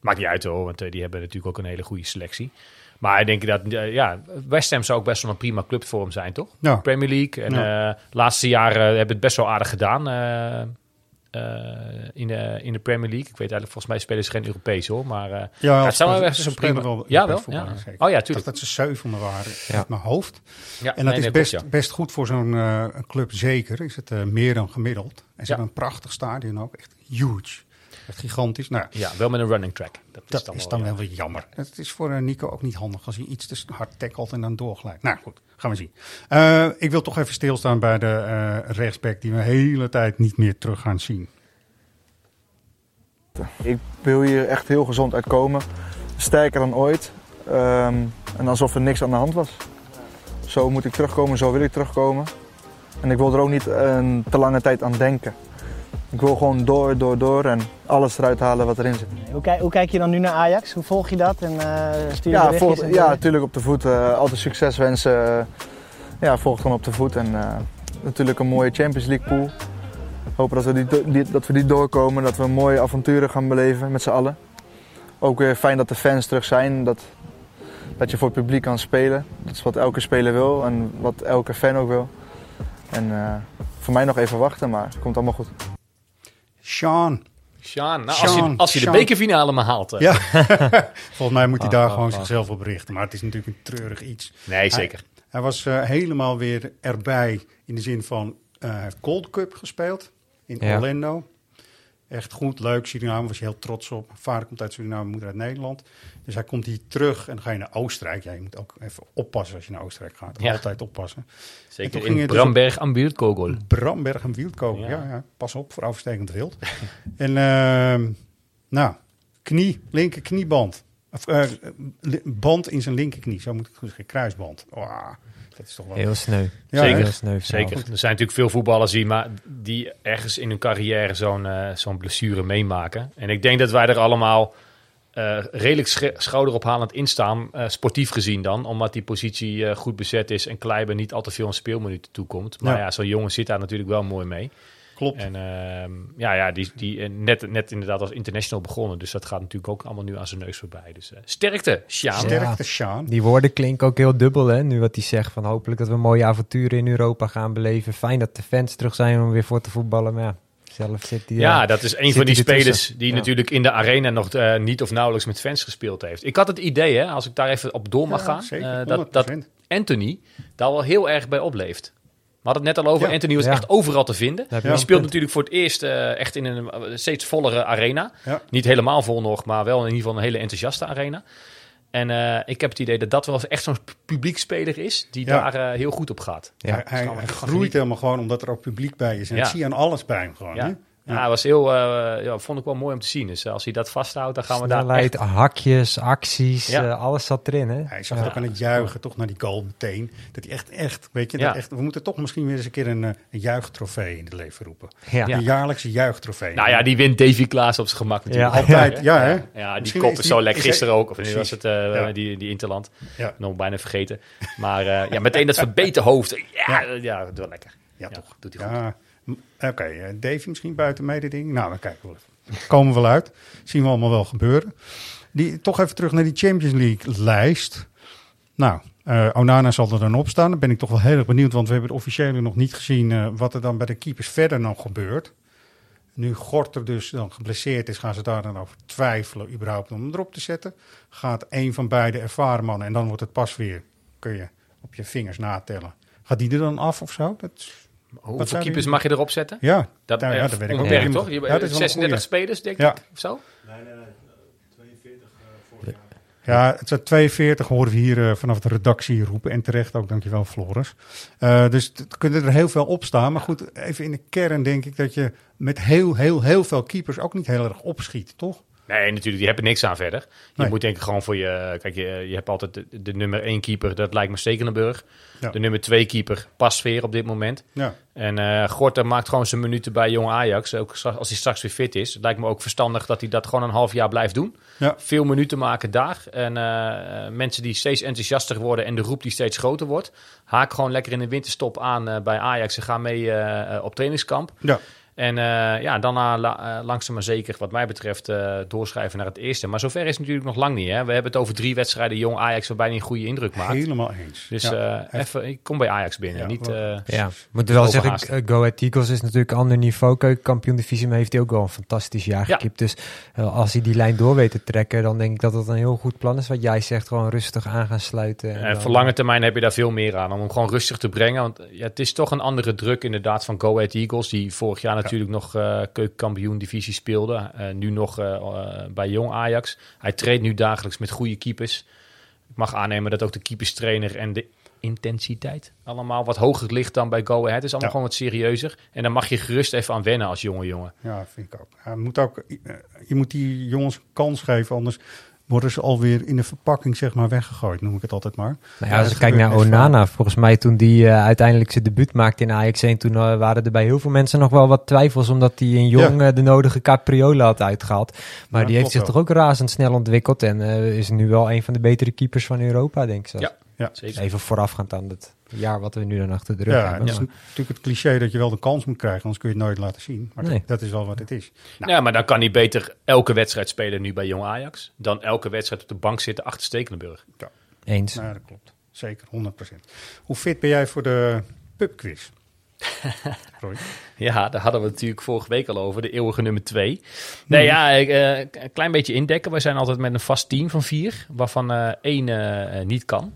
Maakt niet uit hoor, want eh, die hebben natuurlijk ook een hele goede selectie. Maar ik denk dat, eh, ja, West Ham zou ook best wel een prima club voor hem zijn, toch? Ja. Premier League. En Ja. eh, de laatste jaren hebben het best wel aardig gedaan in, de, in de Premier League. Ik weet eigenlijk, volgens mij spelen ze geen Europees hoor. Maar eh, Ja, het zou wel echt zo'n prima... wel ja, wel. Ja. Oh ja, Ik dacht tuurlijk. dat ze zevende waren Ja. uit mijn hoofd. Ja, En dat nee, is nee, best, ja. best goed voor zo'n eh, een club, zeker. Is het eh, meer dan gemiddeld. En ze Ja. hebben een prachtig stadion ook. Echt huge. Echt gigantisch. Nou, Ja, wel met een running track. Dat is dan, is wel, dan wel weer jammer. Het is voor eh, Nico ook niet handig als hij iets te hard tackelt en dan doorglijdt. Nou goed, gaan we zien. Eh, ik wil toch even stilstaan bij de eh rechtsback die we de hele tijd niet meer terug gaan zien. Ik wil hier echt heel gezond uitkomen. Sterker dan ooit. Ehm, en alsof er niks aan de hand was. Zo moet ik terugkomen, zo wil ik terugkomen. En ik wil er ook niet een te lange tijd aan denken. Ik wil gewoon door, door, door en alles eruit halen wat erin zit. Hoe, kijk, hoe kijk je dan nu naar Ajax? Hoe volg je dat en eh, stuur je Ja, volg, en ja, natuurlijk op de voet. eh, altijd succes wensen. ja, volg gewoon op de voet. En eh, natuurlijk een mooie Champions League pool. Hopen dat we die, dat we die doorkomen. Dat we mooie avonturen gaan beleven met z'n allen. Ook weer fijn dat de fans terug zijn. Dat, dat je voor het publiek kan spelen. Dat is wat elke speler wil en wat elke fan ook wil. En voor mij nog even wachten, maar het komt allemaal goed. Sean. Sjaan, nou, als, je, als je de bekerfinale maar haalt. Ja, <laughs> volgens mij moet hij Ah, daar ah, gewoon ah. zichzelf op richten. Maar het is natuurlijk een treurig iets. Nee, zeker. Hij, hij was eh, helemaal weer erbij in de zin van... eh, hij heeft Gold Cup gespeeld in Ja. Orlando. Echt goed, leuk. Suriname was je heel trots op. Vader komt uit Suriname, moeder uit Nederland. Dus hij komt hier terug en dan ga je naar Oostenrijk. Ja, je moet ook even oppassen als je naar Oostenrijk gaat. Ja. Altijd oppassen. En Zeker toen in ging dus Bramberg am Wildkogel. Bramberg en Wildkogel. Ja. Ja. Ja, pas op voor overstekend wild. <laughs> en ehm, nou, knie, linker knieband. Of, eh, band in zijn linkerknie, zo moet ik goed zeggen. Kruisband. Oh, dat is toch wel... Heel sneu. Ja, Zeker? Heel sneu. Zeker. Er zijn natuurlijk veel voetballers die, maar, die ergens in hun carrière zo'n eh, zo'n blessure meemaken. En ik denk dat wij er allemaal eh, redelijk sch- schouderophalend in staan, eh, sportief gezien dan. Omdat die positie eh, goed bezet is en Kleiber niet al te veel aan speelminuten toekomt. Maar Ja. ja, zo'n jongen zit daar natuurlijk wel mooi mee. Klopt. En ehm, ja, ja, die, die net, net inderdaad als international begonnen. Dus dat gaat natuurlijk ook allemaal nu aan zijn neus voorbij. Dus eh, sterkte, Sjaan. Sterkte, Sjaan. Die woorden klinken ook heel dubbel, hè? Nu wat hij zegt van hopelijk dat we mooie avonturen in Europa gaan beleven. Fijn dat de fans terug zijn om weer voor te voetballen. Maar ja, zelf zit hij... Ja, eh, dat is een van die hij spelers die Ja. natuurlijk in de arena nog eh, niet of nauwelijks met fans gespeeld heeft. Ik had het idee, hè, als ik daar even op door mag Ja, gaan, zeker, eh, dat, dat 100%. Anthony daar wel heel erg bij opleeft. We hadden het net al over, Ja. Anthony was Ja. echt overal te vinden. je Die speelt punt. natuurlijk voor het eerst echt in een steeds vollere arena. Ja. Niet helemaal vol nog, maar wel in ieder geval een hele enthousiaste arena. En eh, ik heb het idee dat dat wel echt zo'n publiekspeler is die Ja. daar eh, heel goed op gaat. Ja. hij groeit helemaal gewoon omdat er ook publiek bij is. En Ja. dat zie je aan alles bij hem gewoon. Ja. hè? Ja, hij was heel, eh, ja, vond ik wel mooi om te zien. Dus eh, als hij dat vasthoudt, dan gaan we daar echt... hakjes, acties, Ja. alles zat erin, hè? Hij zag Ja. het ook aan het juichen, toch naar die goal meteen. Dat hij echt, echt, weet je, Ja. dat echt, we moeten toch misschien weer eens een keer een, een juichtrofee in het leven roepen. Ja. Ja. Een jaarlijkse juichtrofee. Nou ja, die wint Davy Klaas op zijn gemak natuurlijk. Ja. Altijd, ja, hè? Ja, die Misschien kop is is die- zo lekker gisteren ook. Of nu was het Ja. die, die Interland. Ja. Nog bijna vergeten. Maar eh, ja, meteen dat verbeten hoofd. Ja, ja. ja dat is wel lekker. Ja, Ja, toch. doet hij goed. Oké, eh, Davy misschien buiten mededing. Nou, dan kijken we even. Komen we wel uit. Zien we allemaal wel gebeuren. Die, toch even terug naar die Champions League lijst. Nou, eh, Onana zal er dan op staan. Dan ben ik toch wel heel erg benieuwd, want we hebben het officiële nog niet gezien eh, wat er dan bij de keepers verder nog gebeurt. Nu Gorter dus dan geblesseerd is, gaan ze daar dan over twijfelen überhaupt om hem erop te zetten. Gaat een van beide ervaren mannen en dan wordt het pas weer, kun je op je vingers natellen. Gaat die er dan af of zo? Dat, Hoeveel zijn keepers die- mag je erop zetten? ja, Dat, eh, ja, dat weet ik ook onbeperkt, niet. toch? Je, Ja, dat is wel een 36 goeie. spelers, denk Ja. ik, of zo? Ja, het zijn 42 horen we hier eh, vanaf de redactie roepen. En terecht ook, dankjewel Floris. Eh, dus het kunnen er heel veel op staan. Maar goed, even in de kern denk ik dat je met heel, heel, heel veel keepers ook niet heel erg opschiet, toch? Nee, natuurlijk, die hebben niks aan verder. Je Nee. moet denk ik gewoon voor je... Kijk, je, je hebt altijd de, de nummer 1 keeper, dat lijkt me Stekelenburg. Ja. De nummer 2 keeper, Pasveer op dit moment. Ja. En eh Gorter maakt gewoon zijn minuten bij Jong Ajax. Ook als hij straks weer fit is. Het lijkt me ook verstandig dat hij dat gewoon een half jaar blijft doen. Ja. Veel minuten maken daar. En eh, mensen die steeds enthousiaster worden en de roep die steeds groter wordt. Haak gewoon lekker in de winterstop aan eh, bij Ajax en ga mee op trainingskamp. Ja. En uh, ja, daarna la, uh, langzaam maar zeker, wat mij betreft, uh, doorschrijven naar het eerste. Maar zover is het natuurlijk nog lang niet. Hè? We hebben het over drie wedstrijden jong Ajax waarbij hij een goede indruk maakt. Helemaal eens. Dus ja, even, ik kom bij Ajax binnen. Ja, niet, ja. moet wel zeggen, Go Ahead Eagles is natuurlijk een ander niveau. Keukenkampioen divisie, maar heeft hij ook wel een fantastisch jaar ja. gekiept. Dus als hij die lijn door weet te trekken, dan denk ik dat het een heel goed plan is. Wat jij zegt, gewoon rustig aan gaan sluiten. En, en voor lange termijn heb je daar veel meer aan. Om hem gewoon rustig te brengen. Want ja, het is toch een andere druk inderdaad van Go Ahead Eagles. Die vorig jaar natuurlijk nog uh, keukenkampioen divisie speelde. Uh, nu nog uh, bij Jong Ajax. Hij treedt nu dagelijks met goede keepers. Ik mag aannemen dat ook de keeperstrainer en de intensiteit allemaal wat hoger ligt dan bij Go Ahead. Het is allemaal ja. gewoon wat serieuzer. En dan mag je gerust even aan wennen als jonge jongen. Ja, vind ik ook. Ja, moet ook je moet die jongens kans geven, anders worden ze alweer in de verpakking zeg maar weggegooid, noem ik het altijd maar. Nou ja, als ik kijk naar Onana, volgens mij toen die uh, uiteindelijk zijn debuut maakte in Ajax 1, toen uh, waren er bij heel veel mensen nog wel wat twijfels, omdat hij een jong ja. uh, de nodige capriola had uitgehaald. Maar ja, die heeft zich wel. toch ook razendsnel ontwikkeld en is nu wel een van de betere keepers van Europa, denk ik zo. Ja, ja. Zeker. Even voorafgaand aan het jaar wat we nu dan achter de rug ja, hebben. het is maar. natuurlijk het cliché dat je wel de kans moet krijgen, anders kun je het nooit laten zien. Maar Nee. dat is wel wat het is. Nou. Ja, maar dan kan hij beter elke wedstrijd spelen nu bij Jong Ajax... dan elke wedstrijd op de bank zitten achter Stekelenburg. Ja. Eens. Nou, dat klopt. Zeker, 100%. Hoe fit ben jij voor de pubquiz? <laughs> Ja, daar hadden we natuurlijk vorige week al over. De eeuwige nummer twee. Nee, ja, ik, eh, een klein beetje indekken. We zijn altijd met een vast team van vier, waarvan eh, één eh, niet kan.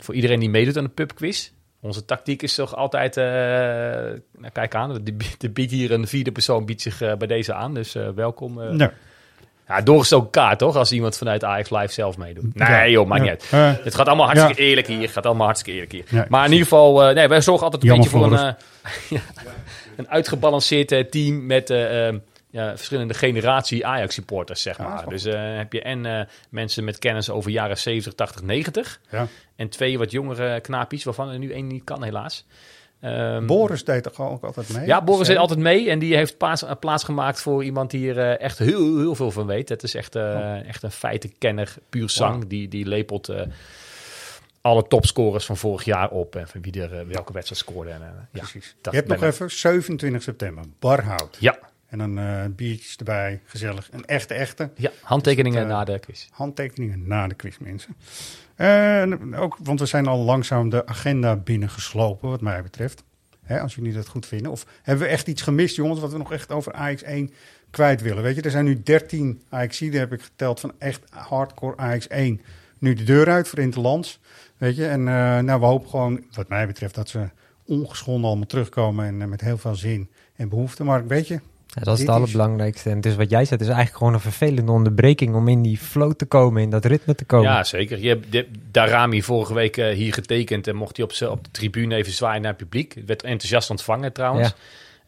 Voor iedereen die meedoet aan de pubquiz. Onze tactiek is toch altijd, eh, nou, kijk aan, de, de biedt hier een vierde persoon biedt zich eh, bij deze aan. Dus eh, welkom. Nee. Ja, doorgestoken kaart toch, als iemand vanuit Ajax Live zelf meedoet. Nee Ja. joh, maakt Ja. niet uit. Het gaat allemaal hartstikke ja. eerlijk hier. Het gaat allemaal hartstikke eerlijk hier. Ja, maar in ieder geval, nee, wij zorgen altijd een Jammer beetje voor een, <laughs> ja, een uitgebalanceerd team met ja, verschillende generatie Ajax supporters, zeg maar. dus eh, heb je en eh, mensen met kennis over jaren 70, 80, 90. Ja. En twee wat jongere knaapjes, waarvan er nu één niet kan helaas. Ehm, Boris deed toch ook altijd mee? ja, Boris zit altijd mee en die heeft plaats, eh, plaats gemaakt voor iemand die er echt heel, heel veel van weet. Het is echt, eh, echt een feitenkenner, puur zang. Wow. Die, die lepelt alle topscorers van vorig jaar op en van wie er welke wedstrijd scoorde. En, ja, Precies. dat je hebt nog even 27 september, Barhout. Ja, En dan eh, biertjes erbij, gezellig. Een echte, echte. ja handtekeningen Dus het, eh, na de quiz. Handtekeningen na de quiz, mensen. En ook, want we zijn al langzaam de agenda binnengeslopen, wat mij betreft. Hè, als jullie dat goed vinden. Of hebben we echt iets gemist, jongens, wat we nog echt over AX1 kwijt willen? Weet je, er zijn nu 13 AX'den, heb ik geteld, van echt hardcore AX1. Nu de deur uit voor Interlands. Weet je, en nou, we hopen gewoon, wat mij betreft, dat ze ongeschonden allemaal terugkomen. En met heel veel zin en behoefte. Maar weet je, Ja, dat is Dit het allerbelangrijkste. En het is wat jij zegt, is eigenlijk gewoon een vervelende onderbreking om in die flow te komen, in dat ritme te komen. Ja, zeker. Je hebt de- Darami vorige week eh, hier getekend en mocht hij op, z'n- op de tribune even zwaaien naar het publiek. Het werd enthousiast ontvangen trouwens. Ja.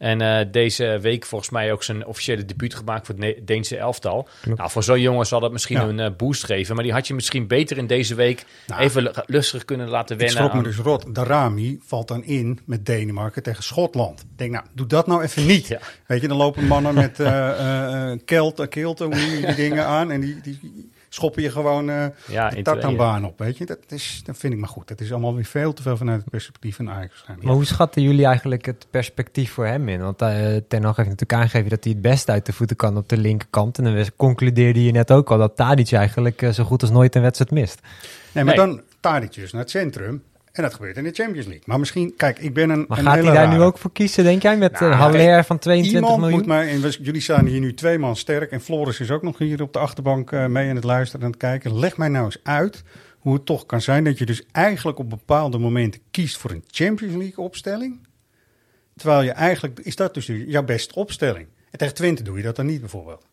En eh, deze week volgens mij ook zijn officiële debuut gemaakt voor het Deense elftal. Klopt. Nou, voor zo'n jongen zal dat misschien Ja. een eh, boost geven. Maar die had je misschien beter in deze week Nou, even lu- lustig kunnen laten Ik wennen. schrok me aan- dus rot. Darami valt dan in met Denemarken tegen Schotland. Ik denk, nou, doe dat nou even niet. <laughs> Ja. Weet je, dan lopen mannen met eh, kilt, kilten, hoe die dingen aan. En die, die schoppen je gewoon eh Ja, de in tartanbaan op. Weet je, dat, is, dat vind ik maar goed. Dat is allemaal weer veel te veel vanuit het perspectief van Ajax waarschijnlijk. Maar hoe schatten jullie eigenlijk het perspectief voor hem in? Want eh Ten Hag heeft natuurlijk aangegeven dat hij het best uit de voeten kan op de linkerkant. En dan concludeerde je net ook al dat Tadic eigenlijk eh, zo goed als nooit een wedstrijd mist. Nee, maar Nee. dan Tadicus naar het centrum. En dat gebeurt in de Champions League. Maar misschien, kijk, ik ben een Maar een gaat hij daar nu ook voor kiezen, denk jij? Met Nou, eh, Haller van 22 Iemand miljoen? moet maar, en we- jullie staan hier nu twee man sterk en Floris is ook nog hier op de achterbank eh, mee aan het luisteren en het kijken. Leg mij nou eens uit hoe het toch kan zijn dat je dus eigenlijk op bepaalde momenten kiest voor een Champions League opstelling. Terwijl je eigenlijk, is dat dus jouw beste opstelling. En tegen Twente doe je dat dan niet bijvoorbeeld.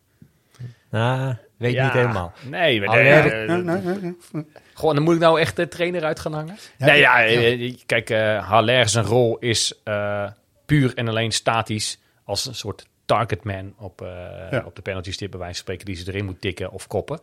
Nou, weet Ja, niet helemaal. Nee, maar nee, eh, Nee, nee, nee, nee. Gewoon, dan moet ik nou echt de trainer uit gaan hangen? Ja, nee, ja, ja, eh, kijk, eh Haller zijn rol is eh, puur en alleen statisch als een soort targetman op, eh, Ja. op de penalty stip, bij wijze van spreken, die ze erin moet tikken of koppen.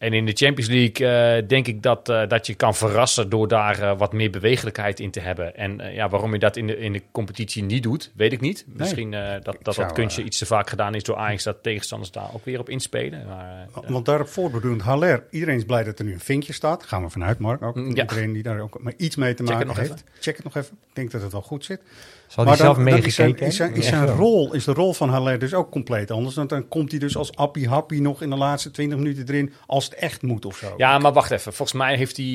En in de Champions League eh, denk ik dat, eh, dat je kan verrassen door daar eh, wat meer bewegelijkheid in te hebben. En ja, waarom je dat in de, in de competitie niet doet, weet ik niet. Misschien dat dat, zou, dat kunstje iets te vaak gedaan is door Ajax, dat tegenstanders daar ook weer op inspelen. Maar, Want daarop voortbedurend Haller, iedereen is blij dat er nu een vinkje staat. Gaan we vanuit, Mark. Ook Ja. iedereen die daar ook maar iets mee te maken heeft. Check het nog even. Ik denk dat het wel goed zit. Zal hij Maar zelf dan, dan is zijn, meegekeken is zijn, is zijn rol, is de rol van Haller dus ook compleet anders. Want dan komt hij dus als appie happy nog in de laatste 20 minuten erin als het echt moet of zo. Ja, maar wacht even. Volgens mij heeft hij...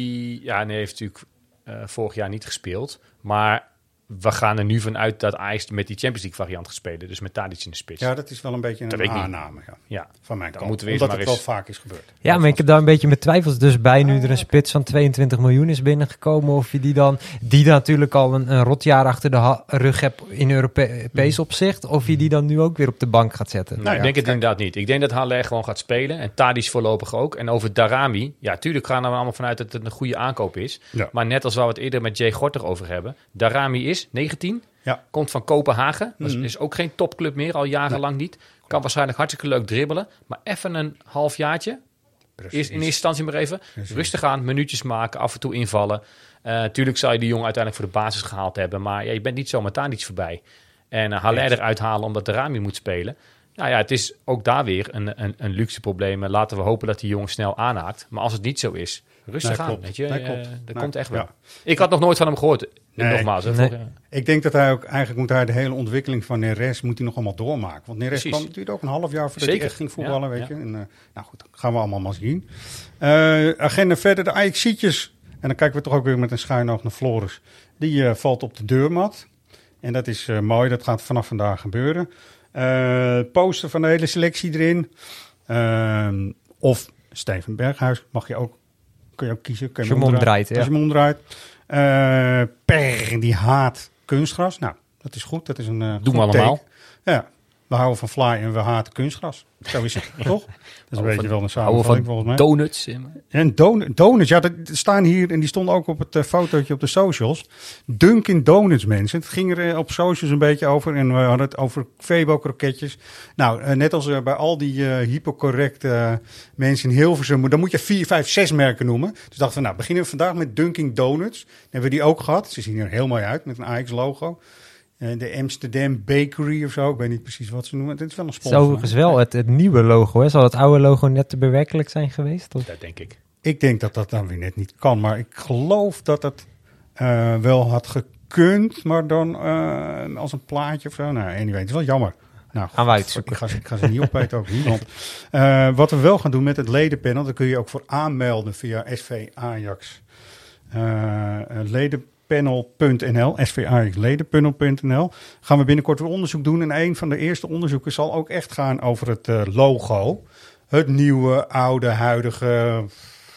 Ja, nee, heeft natuurlijk eh, vorig jaar niet gespeeld. Maar we gaan er nu vanuit dat Ajax met die Champions League variant gaat spelen. Dus met Tadic in de spits. Ja, dat is wel een beetje een aanname ja, Ja, van mijn Dan kant. moeten we eerst Omdat maar het eens- wel vaak is gebeurd. Ja, maar ik heb daar een beetje mijn twijfels dus bij nu er een spits van 22 miljoen is binnengekomen. Of je die dan, die natuurlijk al een, een rotjaar achter de rug hebt in Europees opzicht. Of je die dan nu ook weer op de bank gaat zetten. Nou, ik denk het inderdaad niet. Ik denk dat Haller gewoon gaat spelen. En Tadic voorlopig ook. En over Darami. Ja, tuurlijk gaan we allemaal vanuit dat het een goede aankoop is. Ja. Maar net als waar we het eerder met Jay Gorter over hebben. Darami is 19. Ja. Komt van Kopenhagen. Dat is- Mhm. is ook geen topclub meer. Al jarenlang niet. Kan waarschijnlijk hartstikke leuk dribbelen. Maar even een halfjaartje. Eerst in eerste instantie maar even. Rustig aan. Minuutjes maken. Af en toe invallen. Eh tuurlijk zou je die jongen uiteindelijk voor de basis gehaald hebben. Maar ja, je bent niet zomaar Tadic voorbij. En uh, Haller eruit halen omdat Darami moet spelen. Nou ja, het is ook daar weer een, een, een luxe probleem. En Laten we hopen dat die jongen snel aanhaakt. Maar als het niet zo is, rustig Nee, aan. klopt. Weet je? Nee, Eh, klopt. dat Nee, komt echt wel. ja. Ik had nog nooit van hem gehoord. Nee. Nogmaals. hè, Nee. ja. Ik denk dat hij ook, eigenlijk moet hij de hele ontwikkeling van Neres moet hij nog allemaal doormaken. Want Neres Precies. kwam natuurlijk ook een half jaar voordat Zeker. hij echt ging voetballen, Ja, weet ja. je. En, eh, nou goed, dat gaan we allemaal maar zien. Eh, agenda verder, de Ajaxietjes. En dan kijken we toch ook weer met een schuin oog naar Floris. Die eh, valt op de deurmat. En dat is eh, mooi, dat gaat vanaf vandaag gebeuren. Eh, poster van de hele selectie erin. Ehm, of Steven Berghuis, mag je ook, kun je ook kiezen. Kun Als je hem omdraait, ja. Als je hem omdraait. Eh, per, die haat kunstgras. Nou, dat is goed. Dat is een uh, Doen we allemaal. Ja, we houden van fly en we haten kunstgras. Zo is het, <laughs> toch? Dat is een beetje wel een samenvatting volgens mij. donuts. En don donuts, ja, dat staan hier en die stonden ook op het eh, fotootje op de socials. Dunkin' Donuts, mensen. Het ging er eh, op socials een beetje over en we hadden het over Febo-kroketjes. Nou, eh, net als bij al die hypocorrecte mensen in Hilversum, dan moet je vier, vijf, zes merken noemen. Dus dachten we, nou, beginnen we vandaag met Dunkin' Donuts. Dan hebben we die ook gehad. Ze zien er heel mooi uit met een Ajax-logo. Eh, de Amsterdam Bakery of zo, ik weet niet precies wat ze noemen. Dit is wel een Het is sponsor. overigens wel het, het nieuwe logo. Hè? Zal het oude logo net te bewerkelijk zijn geweest? Of? Dat denk ik. Ik denk dat dat dan weer net niet kan. Maar ik geloof dat het eh, wel had gekund. Maar dan eh, als een plaatje of zo. Nou, anyway, het is wel jammer. Nou, Gaan we uitzoeken. Ik ga, ze- ik ga ze niet opeten ook niet. Want eh, wat we wel gaan doen met het ledenpanel. Daar kun je ook voor aanmelden via SV Ajax. eh, ledenpanel.nl, SV Ajax ledenpanel.nl. Gaan we binnenkort weer onderzoek doen. En een van de eerste onderzoeken zal ook echt gaan over het eh, logo. Het nieuwe, oude, huidige,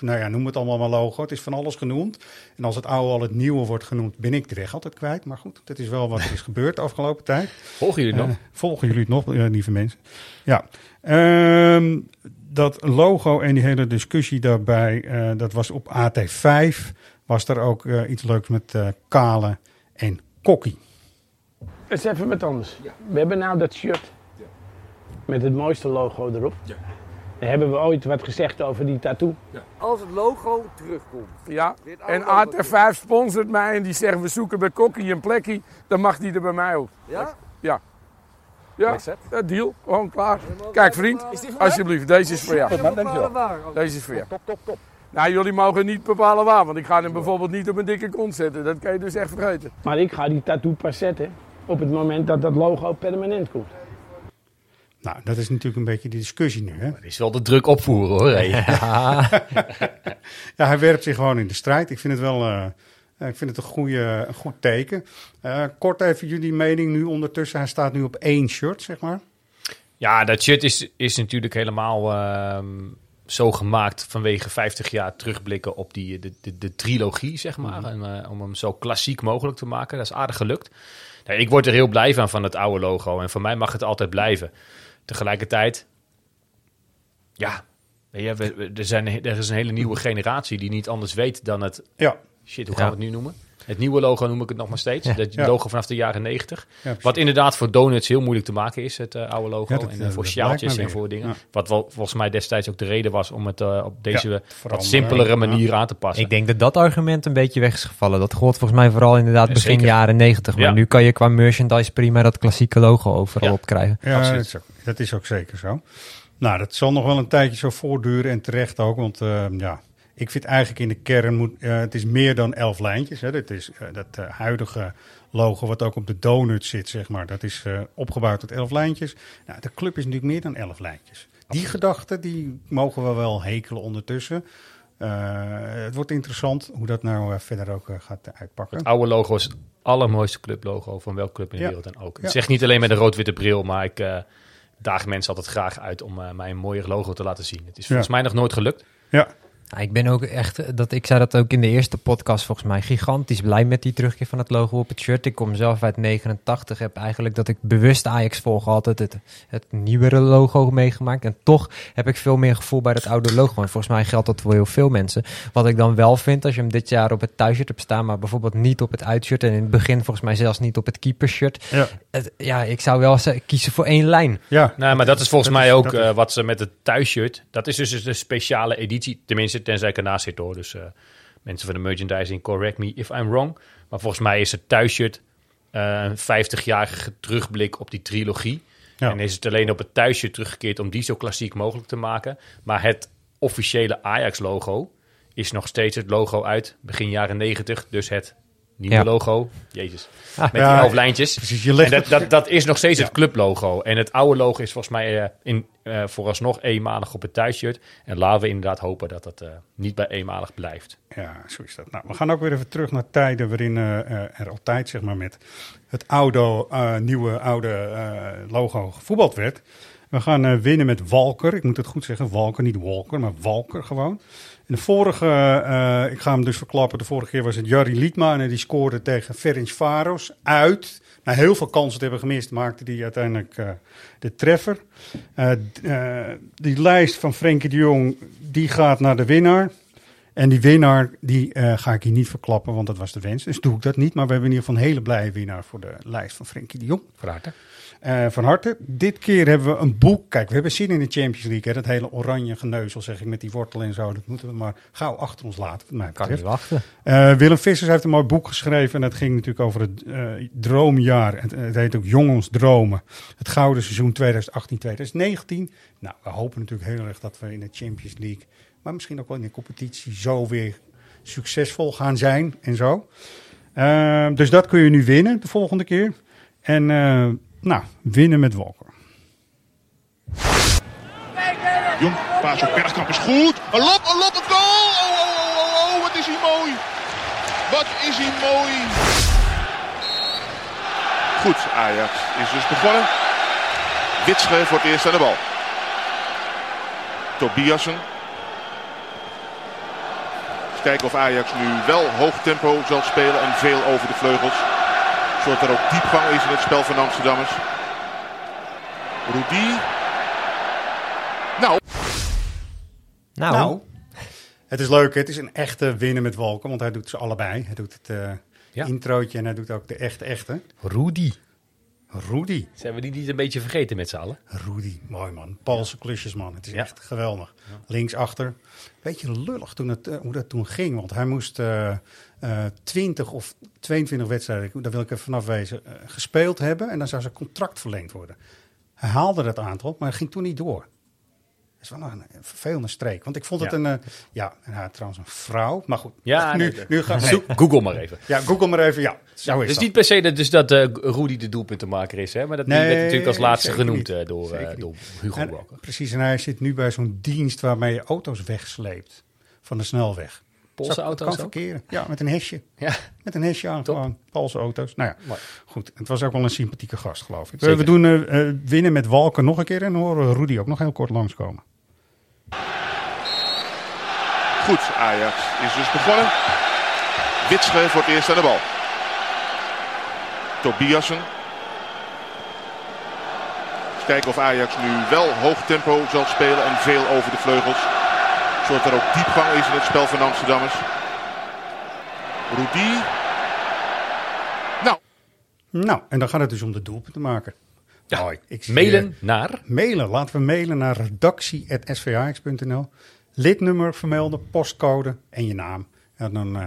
nou ja, noem het allemaal maar logo. Het is van alles genoemd. En als het oude al het nieuwe wordt genoemd, ben ik de weg altijd kwijt. Maar goed, dat is wel wat er is <laughs> gebeurd de afgelopen tijd. Volgen jullie het nog? Eh, volgen jullie het nog, eh, lieve mensen? Ja. Ehm, dat logo en die hele discussie daarbij, dat was op AT5. Was er ook eh, iets leuks met eh, Kale en Kokkie. Het is even wat anders. We hebben nou dat shirt met het mooiste logo erop. Dan hebben we ooit wat gezegd over die tattoo. Als het logo terugkomt. Ja, en logo AT5 sponsort mij en die zeggen we zoeken bij Kokkie een plekje, dan mag die er bij mij ook. Ja? Ja. Ja, eh, deal, gewoon klaar. Kijk vriend, alsjeblieft, deze is voor jou. Deze is voor jou. Top, top, top. Nou, jullie mogen niet bepalen waar, want ik ga hem bijvoorbeeld niet op een dikke kont zetten. Dat kan je dus echt vergeten. Maar ik ga die tattoo pas zetten op het moment dat dat logo permanent komt. Nou, dat is natuurlijk een beetje de discussie nu. Hè? Dat is wel de druk opvoeren hoor. hé. <laughs> ja, hij werpt zich gewoon in de strijd. Ik vind het wel eh, ik vind het een, goede, een goed teken. Eh, kort even jullie mening nu ondertussen. Hij staat nu op één shirt, zeg maar. Ja, dat shirt is, is natuurlijk helemaal ehm, zo gemaakt vanwege 50 jaar terugblikken op die, de, de, de trilogie, zeg maar. Mhm. En, eh, om hem zo klassiek mogelijk te maken. Dat is aardig gelukt. Nee, ik word er heel blij van, van het oude logo. En voor mij mag het altijd blijven. Tegelijkertijd, ja, we- we- er, zijn, er is een hele nieuwe generatie die niet anders weet dan het... Ja. Shit, hoe gaan Ja. we het nu noemen? Het nieuwe logo noem ik het nog maar steeds. Ja. Dat Ja. logo vanaf de jaren 90. precies. Wat inderdaad voor donuts heel moeilijk te maken is, het eh, oude logo. Ja, dat- en eh, voor sjaaltjes en voor dingen. Ja. Wat wel, volgens mij destijds ook de reden was om het eh, op deze Ja, wat simpelere Ja. manier aan te passen. Ik denk dat dat argument een beetje weg is gevallen. Dat gold volgens mij vooral inderdaad begin zeker. jaren 90. Maar Ja. nu kan je qua merchandise prima dat klassieke logo overal Ja. op krijgen. Ja, Absoluut. dat is, ook, dat is ook zeker zo. Nou, dat zal nog wel een tijdje zo voortduren en terecht ook. Want eh, ja, ik vind eigenlijk in de kern, moet, eh, het is meer dan elf lijntjes. Hè. Het is, eh, dat eh, huidige logo wat ook op de donut zit, zeg maar. Dat is eh, opgebouwd uit elf lijntjes. Nou, de club is natuurlijk meer dan elf lijntjes. Die gedachte, die mogen we wel hekelen ondertussen. Eh, het wordt interessant hoe dat nou eh, verder ook eh, gaat uitpakken. Het oude logo is het allermooiste clublogo van welke club in de Ja. wereld dan ook. Ja. Ik zeg niet alleen met een rood-witte bril, maar ik eh, daag mensen altijd graag uit om eh, mij een mooier logo te laten zien. Het is volgens Ja. mij nog nooit gelukt. Ja. Ja, ik ben ook echt, eh, dat, ik zei dat ook in de eerste podcast volgens mij, gigantisch blij met die terugkeer van het logo op het shirt. Ik kom zelf uit 89, heb eigenlijk dat ik bewust Ajax volg altijd het, het nieuwere logo meegemaakt. En toch heb ik veel meer gevoel bij dat oude logo. En volgens mij geldt dat voor heel veel mensen. Wat ik dan wel vind, als je hem dit jaar op het thuisshirt hebt staan, maar bijvoorbeeld niet op het uitshirt. En in het begin volgens mij zelfs niet op het keepershirt. Ja. Het, ja, ik zou wel ze- kiezen voor één lijn. Ja. Nou, maar dat is volgens Dat mij is- ook is- eh, wat ze met het thuisshirt. Dat is dus de speciale editie. Tenminste, tenzij ik ernaast zit hoor. Dus eh, mensen van de merchandising, correct me if I'm wrong. Maar volgens mij is het thuisshirt eh, een 50-jarige terugblik op die trilogie. Ja. En is het alleen op het thuisshirt teruggekeerd om die zo klassiek mogelijk te maken. Maar het officiële Ajax-logo is nog steeds het logo uit begin jaren 90. Dus het nieuwe Ja. logo. Jezus. Ah. Met Ja, die elf lijntjes. precies, je legt en dat, het- dat, dat is nog steeds Ja. het clublogo. En het oude logo is volgens mij eh, in, eh, vooralsnog eenmalig op het thuisshirt. En laten we inderdaad hopen dat dat eh, niet bij eenmalig blijft. Ja, zo is dat. Nou, we gaan ook weer even terug naar tijden waarin eh, eh, er altijd, zeg maar, met het oude, eh, nieuwe, oude eh, logo gevoetbald werd. We gaan eh, winnen met Walker. Ik moet het goed zeggen, Walker, niet Walker, maar Walker gewoon. De vorige, eh, ik ga hem dus verklappen, de vorige keer was het Jari Liedma en die scoorde tegen Ferenc Varos uit. Na heel veel kansen te hebben gemist, maakte hij uiteindelijk eh, de treffer. Eh, die lijst van Frenkie de Jong, die gaat naar de winnaar. En die winnaar, die eh, ga ik hier niet verklappen, want dat was de wens. Dus doe ik dat niet. Maar we hebben in ieder geval een hele blije winnaar voor de lijst van Frenkie de Jong. Van harte. Eh, van harte. Dit keer hebben we een boek. Kijk, we hebben zin in de Champions League. Hè? Dat hele oranje geneuzel, zeg ik, met die wortel en zo. Dat moeten we maar gauw achter ons laten, mij Kan niet wachten. Eh, Willem Vissers heeft een mooi boek geschreven. En dat ging natuurlijk over het droomjaar. Het, het heet ook Jongens Dromen. Het gouden seizoen 2018-2019. Nou, we hopen natuurlijk heel erg dat we in de Champions League... maar misschien ook wel in de competitie zo weer succesvol gaan zijn en zo. Eh, dus dat kun je nu winnen de volgende keer. En eh, nou, winnen met Walker. Jong, paas op Bergkamp is goed. Een lop, een lop, een goal! Oh, oh, oh, oh, oh, wat is hij mooi. Wat is hij mooi. Goed, Ajax is dus begonnen. Witsche voor het eerst aan de bal. Tobiasen. Eens kijken of Ajax nu wel hoog tempo zal spelen en veel over de vleugels. Zodat er ook diepgang is in het spel van Amsterdammers. Rudy. Nou, Nou, Nou, het is leuk. Het is een echte winnen met Walker, want hij doet ze allebei. Hij doet het eh Ja. introotje en hij doet ook de echte echte. Rudy. Rudy. Zijn we die niet een beetje vergeten met z'n allen? Rudy, mooi man. Paulse klusjes man. Het is Ja. echt geweldig. Linksachter. Beetje lullig toen het, eh, hoe dat toen ging. Want hij moest eh, eh, 20 of 22 wedstrijden, daar wil ik even vanaf wezen, eh, gespeeld hebben. En dan zou zijn contract verlengd worden. Hij haalde dat aantal, maar ging toen niet door. Dat is wel een vervelende streek. Want ik vond het Ja. een... eh, ja, en had trouwens een vrouw. Maar goed, Ja, nu, nee, nu gaan Zoek- Google maar even. Ja, Google maar even. Ja, zo is het is dat. niet per se dat, dus dat eh, Rudy de doelpuntenmaker is, hè? maar dat Nee, werd natuurlijk als laatste genoemd eh, door, Hugo En-. Precies, en hij zit nu bij zo'n dienst waarmee je auto's wegsleept van de snelweg. Poolse auto's Kan ook? verkeren. Ja, met een hesje. Ja. Met een hesje aan gewoon. Poolse auto's. Nou ja, Mooi. goed. Het was ook wel een sympathieke gast, geloof ik. We, Zeker. we doen winnen met Walker nog een keer en dan horen we Rudy ook nog heel kort langskomen. Goed, Ajax is dus begonnen. Witsche voor het eerst aan de bal. Tobiasen. Eens kijken of Ajax nu wel hoog tempo zal spelen en veel over de vleugels. Zodat er ook diepgang is in het spel van Amsterdammers. Rudy. Nou, Nou, en dan gaat het dus om de doelpunten maken. Ja, Mooi. Ik mailen eh, naar... Mailen. Laten we mailen naar redactie.svax.nl. Lidnummer vermelden, postcode en je naam. En dan eh,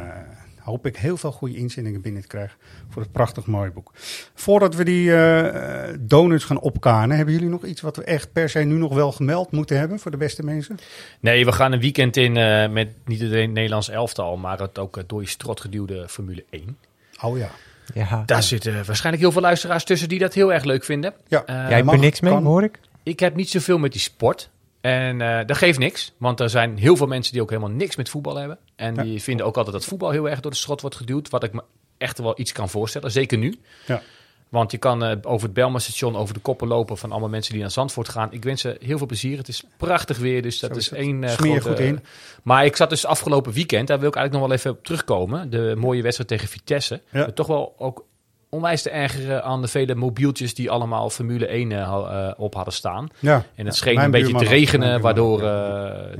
hoop ik heel veel goede inzendingen binnen te krijgen voor het prachtig mooie boek. Voordat we die eh, donuts gaan opkanen, hebben jullie nog iets wat we echt per se nu nog wel gemeld moeten hebben voor de beste mensen? Nee, we gaan een weekend in eh, met niet het Nederlands elftal, maar het ook door je strot geduwde Formule 1. Oh ja. Ja. Daar zitten waarschijnlijk heel veel luisteraars tussen die dat heel erg leuk vinden. Ja. Jij hebt er niks mee, kan. hoor ik? Ik heb niet zoveel met die sport. En eh, dat geeft niks, want er zijn heel veel mensen die ook helemaal niks met voetbal hebben. En Ja. die vinden ook altijd dat voetbal heel erg door de strot wordt geduwd. Wat ik me echt wel iets kan voorstellen, zeker nu. Ja. Want je kan eh, over het Belma-station over de koppen lopen van allemaal mensen die naar Zandvoort gaan. Ik wens ze heel veel plezier. Het is prachtig weer, dus dat is één Smeer grote... goed in. Maar ik zat dus afgelopen weekend, daar wil ik eigenlijk nog wel even op terugkomen. De mooie wedstrijd tegen Vitesse. Ja. Toch wel ook onwijs te ergeren aan de vele mobieltjes die allemaal Formule 1 eh, eh, op hadden staan. Ja. En het scheen een beetje te regenen, waardoor eh,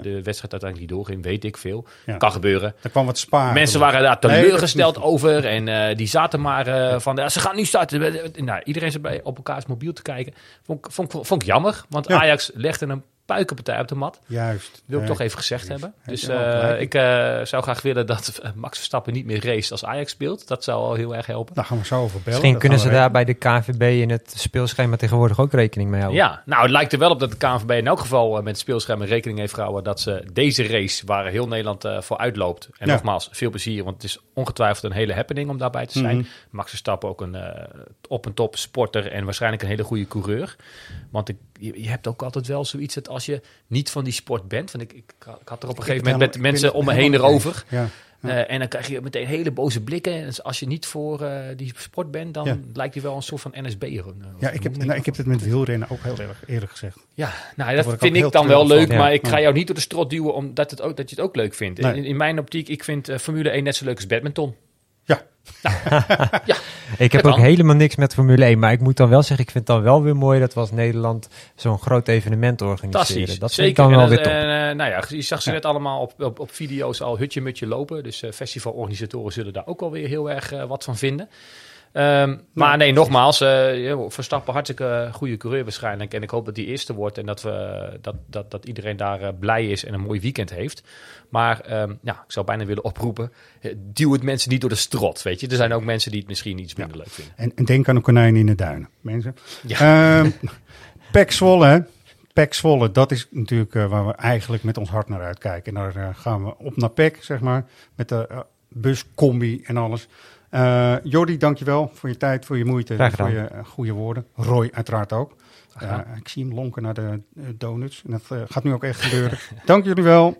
de wedstrijd uiteindelijk niet doorging. Weet ik veel. Ja. Kan gebeuren. Er kwam wat spaar. Mensen waren daar teleurgesteld over en die zaten maar van, ze gaan nu starten. Nou, iedereen zat bij op elkaars mobiel te kijken. Vond, ik- vond, ik- vond ik jammer, want Ja. Ajax legde een puikenpartij op de mat. Juist. Wil ik toch even gezegd hebben. Heb Dus eh, ik eh, zou graag willen dat eh, Max Verstappen niet meer race als Ajax speelt. Dat zou al heel erg helpen. Daar gaan we zo over bellen. Misschien Dat kunnen ze daar bij de KNVB in het speelschema tegenwoordig ook rekening mee houden. Ja, nou het lijkt er wel op dat de KNVB in elk geval met het speelscherm rekening heeft gehouden dat ze deze race waar heel Nederland eh, voor uitloopt. En Ja. nogmaals, veel plezier, want het is ongetwijfeld een hele happening om daarbij te zijn. Mhm. Max Verstappen ook een eh, op en top sporter en waarschijnlijk een hele goede coureur. Want ik, je, je hebt ook altijd wel zoiets dat als je niet van die sport bent, want ik, ik, ik had er op een gegeven moment met mensen ben om me heen erover. Ja. Eh, en dan krijg je meteen hele boze blikken. En als je niet voor eh, die sport bent, dan Ja. lijkt je wel een soort van NSB'er. eh, Ja, ik heb, nou, ik heb het met wielrennen ook heel erg eerlijk gezegd. Ja, nou, dat ik vind ik dan wel leuk, van. maar Ja. ik ga jou niet door de strot duwen omdat het ook, dat je het ook leuk vindt. Nee. In, in mijn optiek, ik vind eh, Formule 1 net zo leuk als badminton. Ja. <laughs> ja. Ik heb ook helemaal niks met Formule 1, maar ik moet dan wel zeggen, ik vind het dan wel weer mooi dat we als Nederland zo'n groot evenement organiseren. Fantastisch. Dat Zeker. vind ik dan wel weer top. en, eh, nou ja, je zag ze Ja. net allemaal op, op, op video's al hutje-mutje lopen. Dus eh, festivalorganisatoren zullen daar ook wel weer heel erg eh, wat van vinden. Ehm, maar nee, nogmaals, ja, Verstappen hartstikke goede coureur waarschijnlijk. En ik hoop dat die eerste wordt en dat, we, dat, dat, dat iedereen daar eh, blij is en een mooi weekend heeft. Maar ehm, ja, ik zou bijna willen oproepen, eh, duw het mensen niet door de strot, weet je. Er zijn ook mensen die het misschien iets minder leuk vinden. En, en denk aan een konijn in de duinen, mensen. Ja. <laughs> Pek Zwolle, hè. Pek Zwolle, dat is natuurlijk waar we eigenlijk met ons hart naar uitkijken. En daar gaan we op naar Pek, zeg maar, met de eh, bus, combi en alles. Uh, Jordi, dankjewel voor je tijd, voor je moeite, en voor je eh, goede woorden. Roy, uiteraard ook. Eh, ik zie hem lonken naar de donuts. En dat gaat nu ook echt gebeuren. <laughs> Dank jullie wel.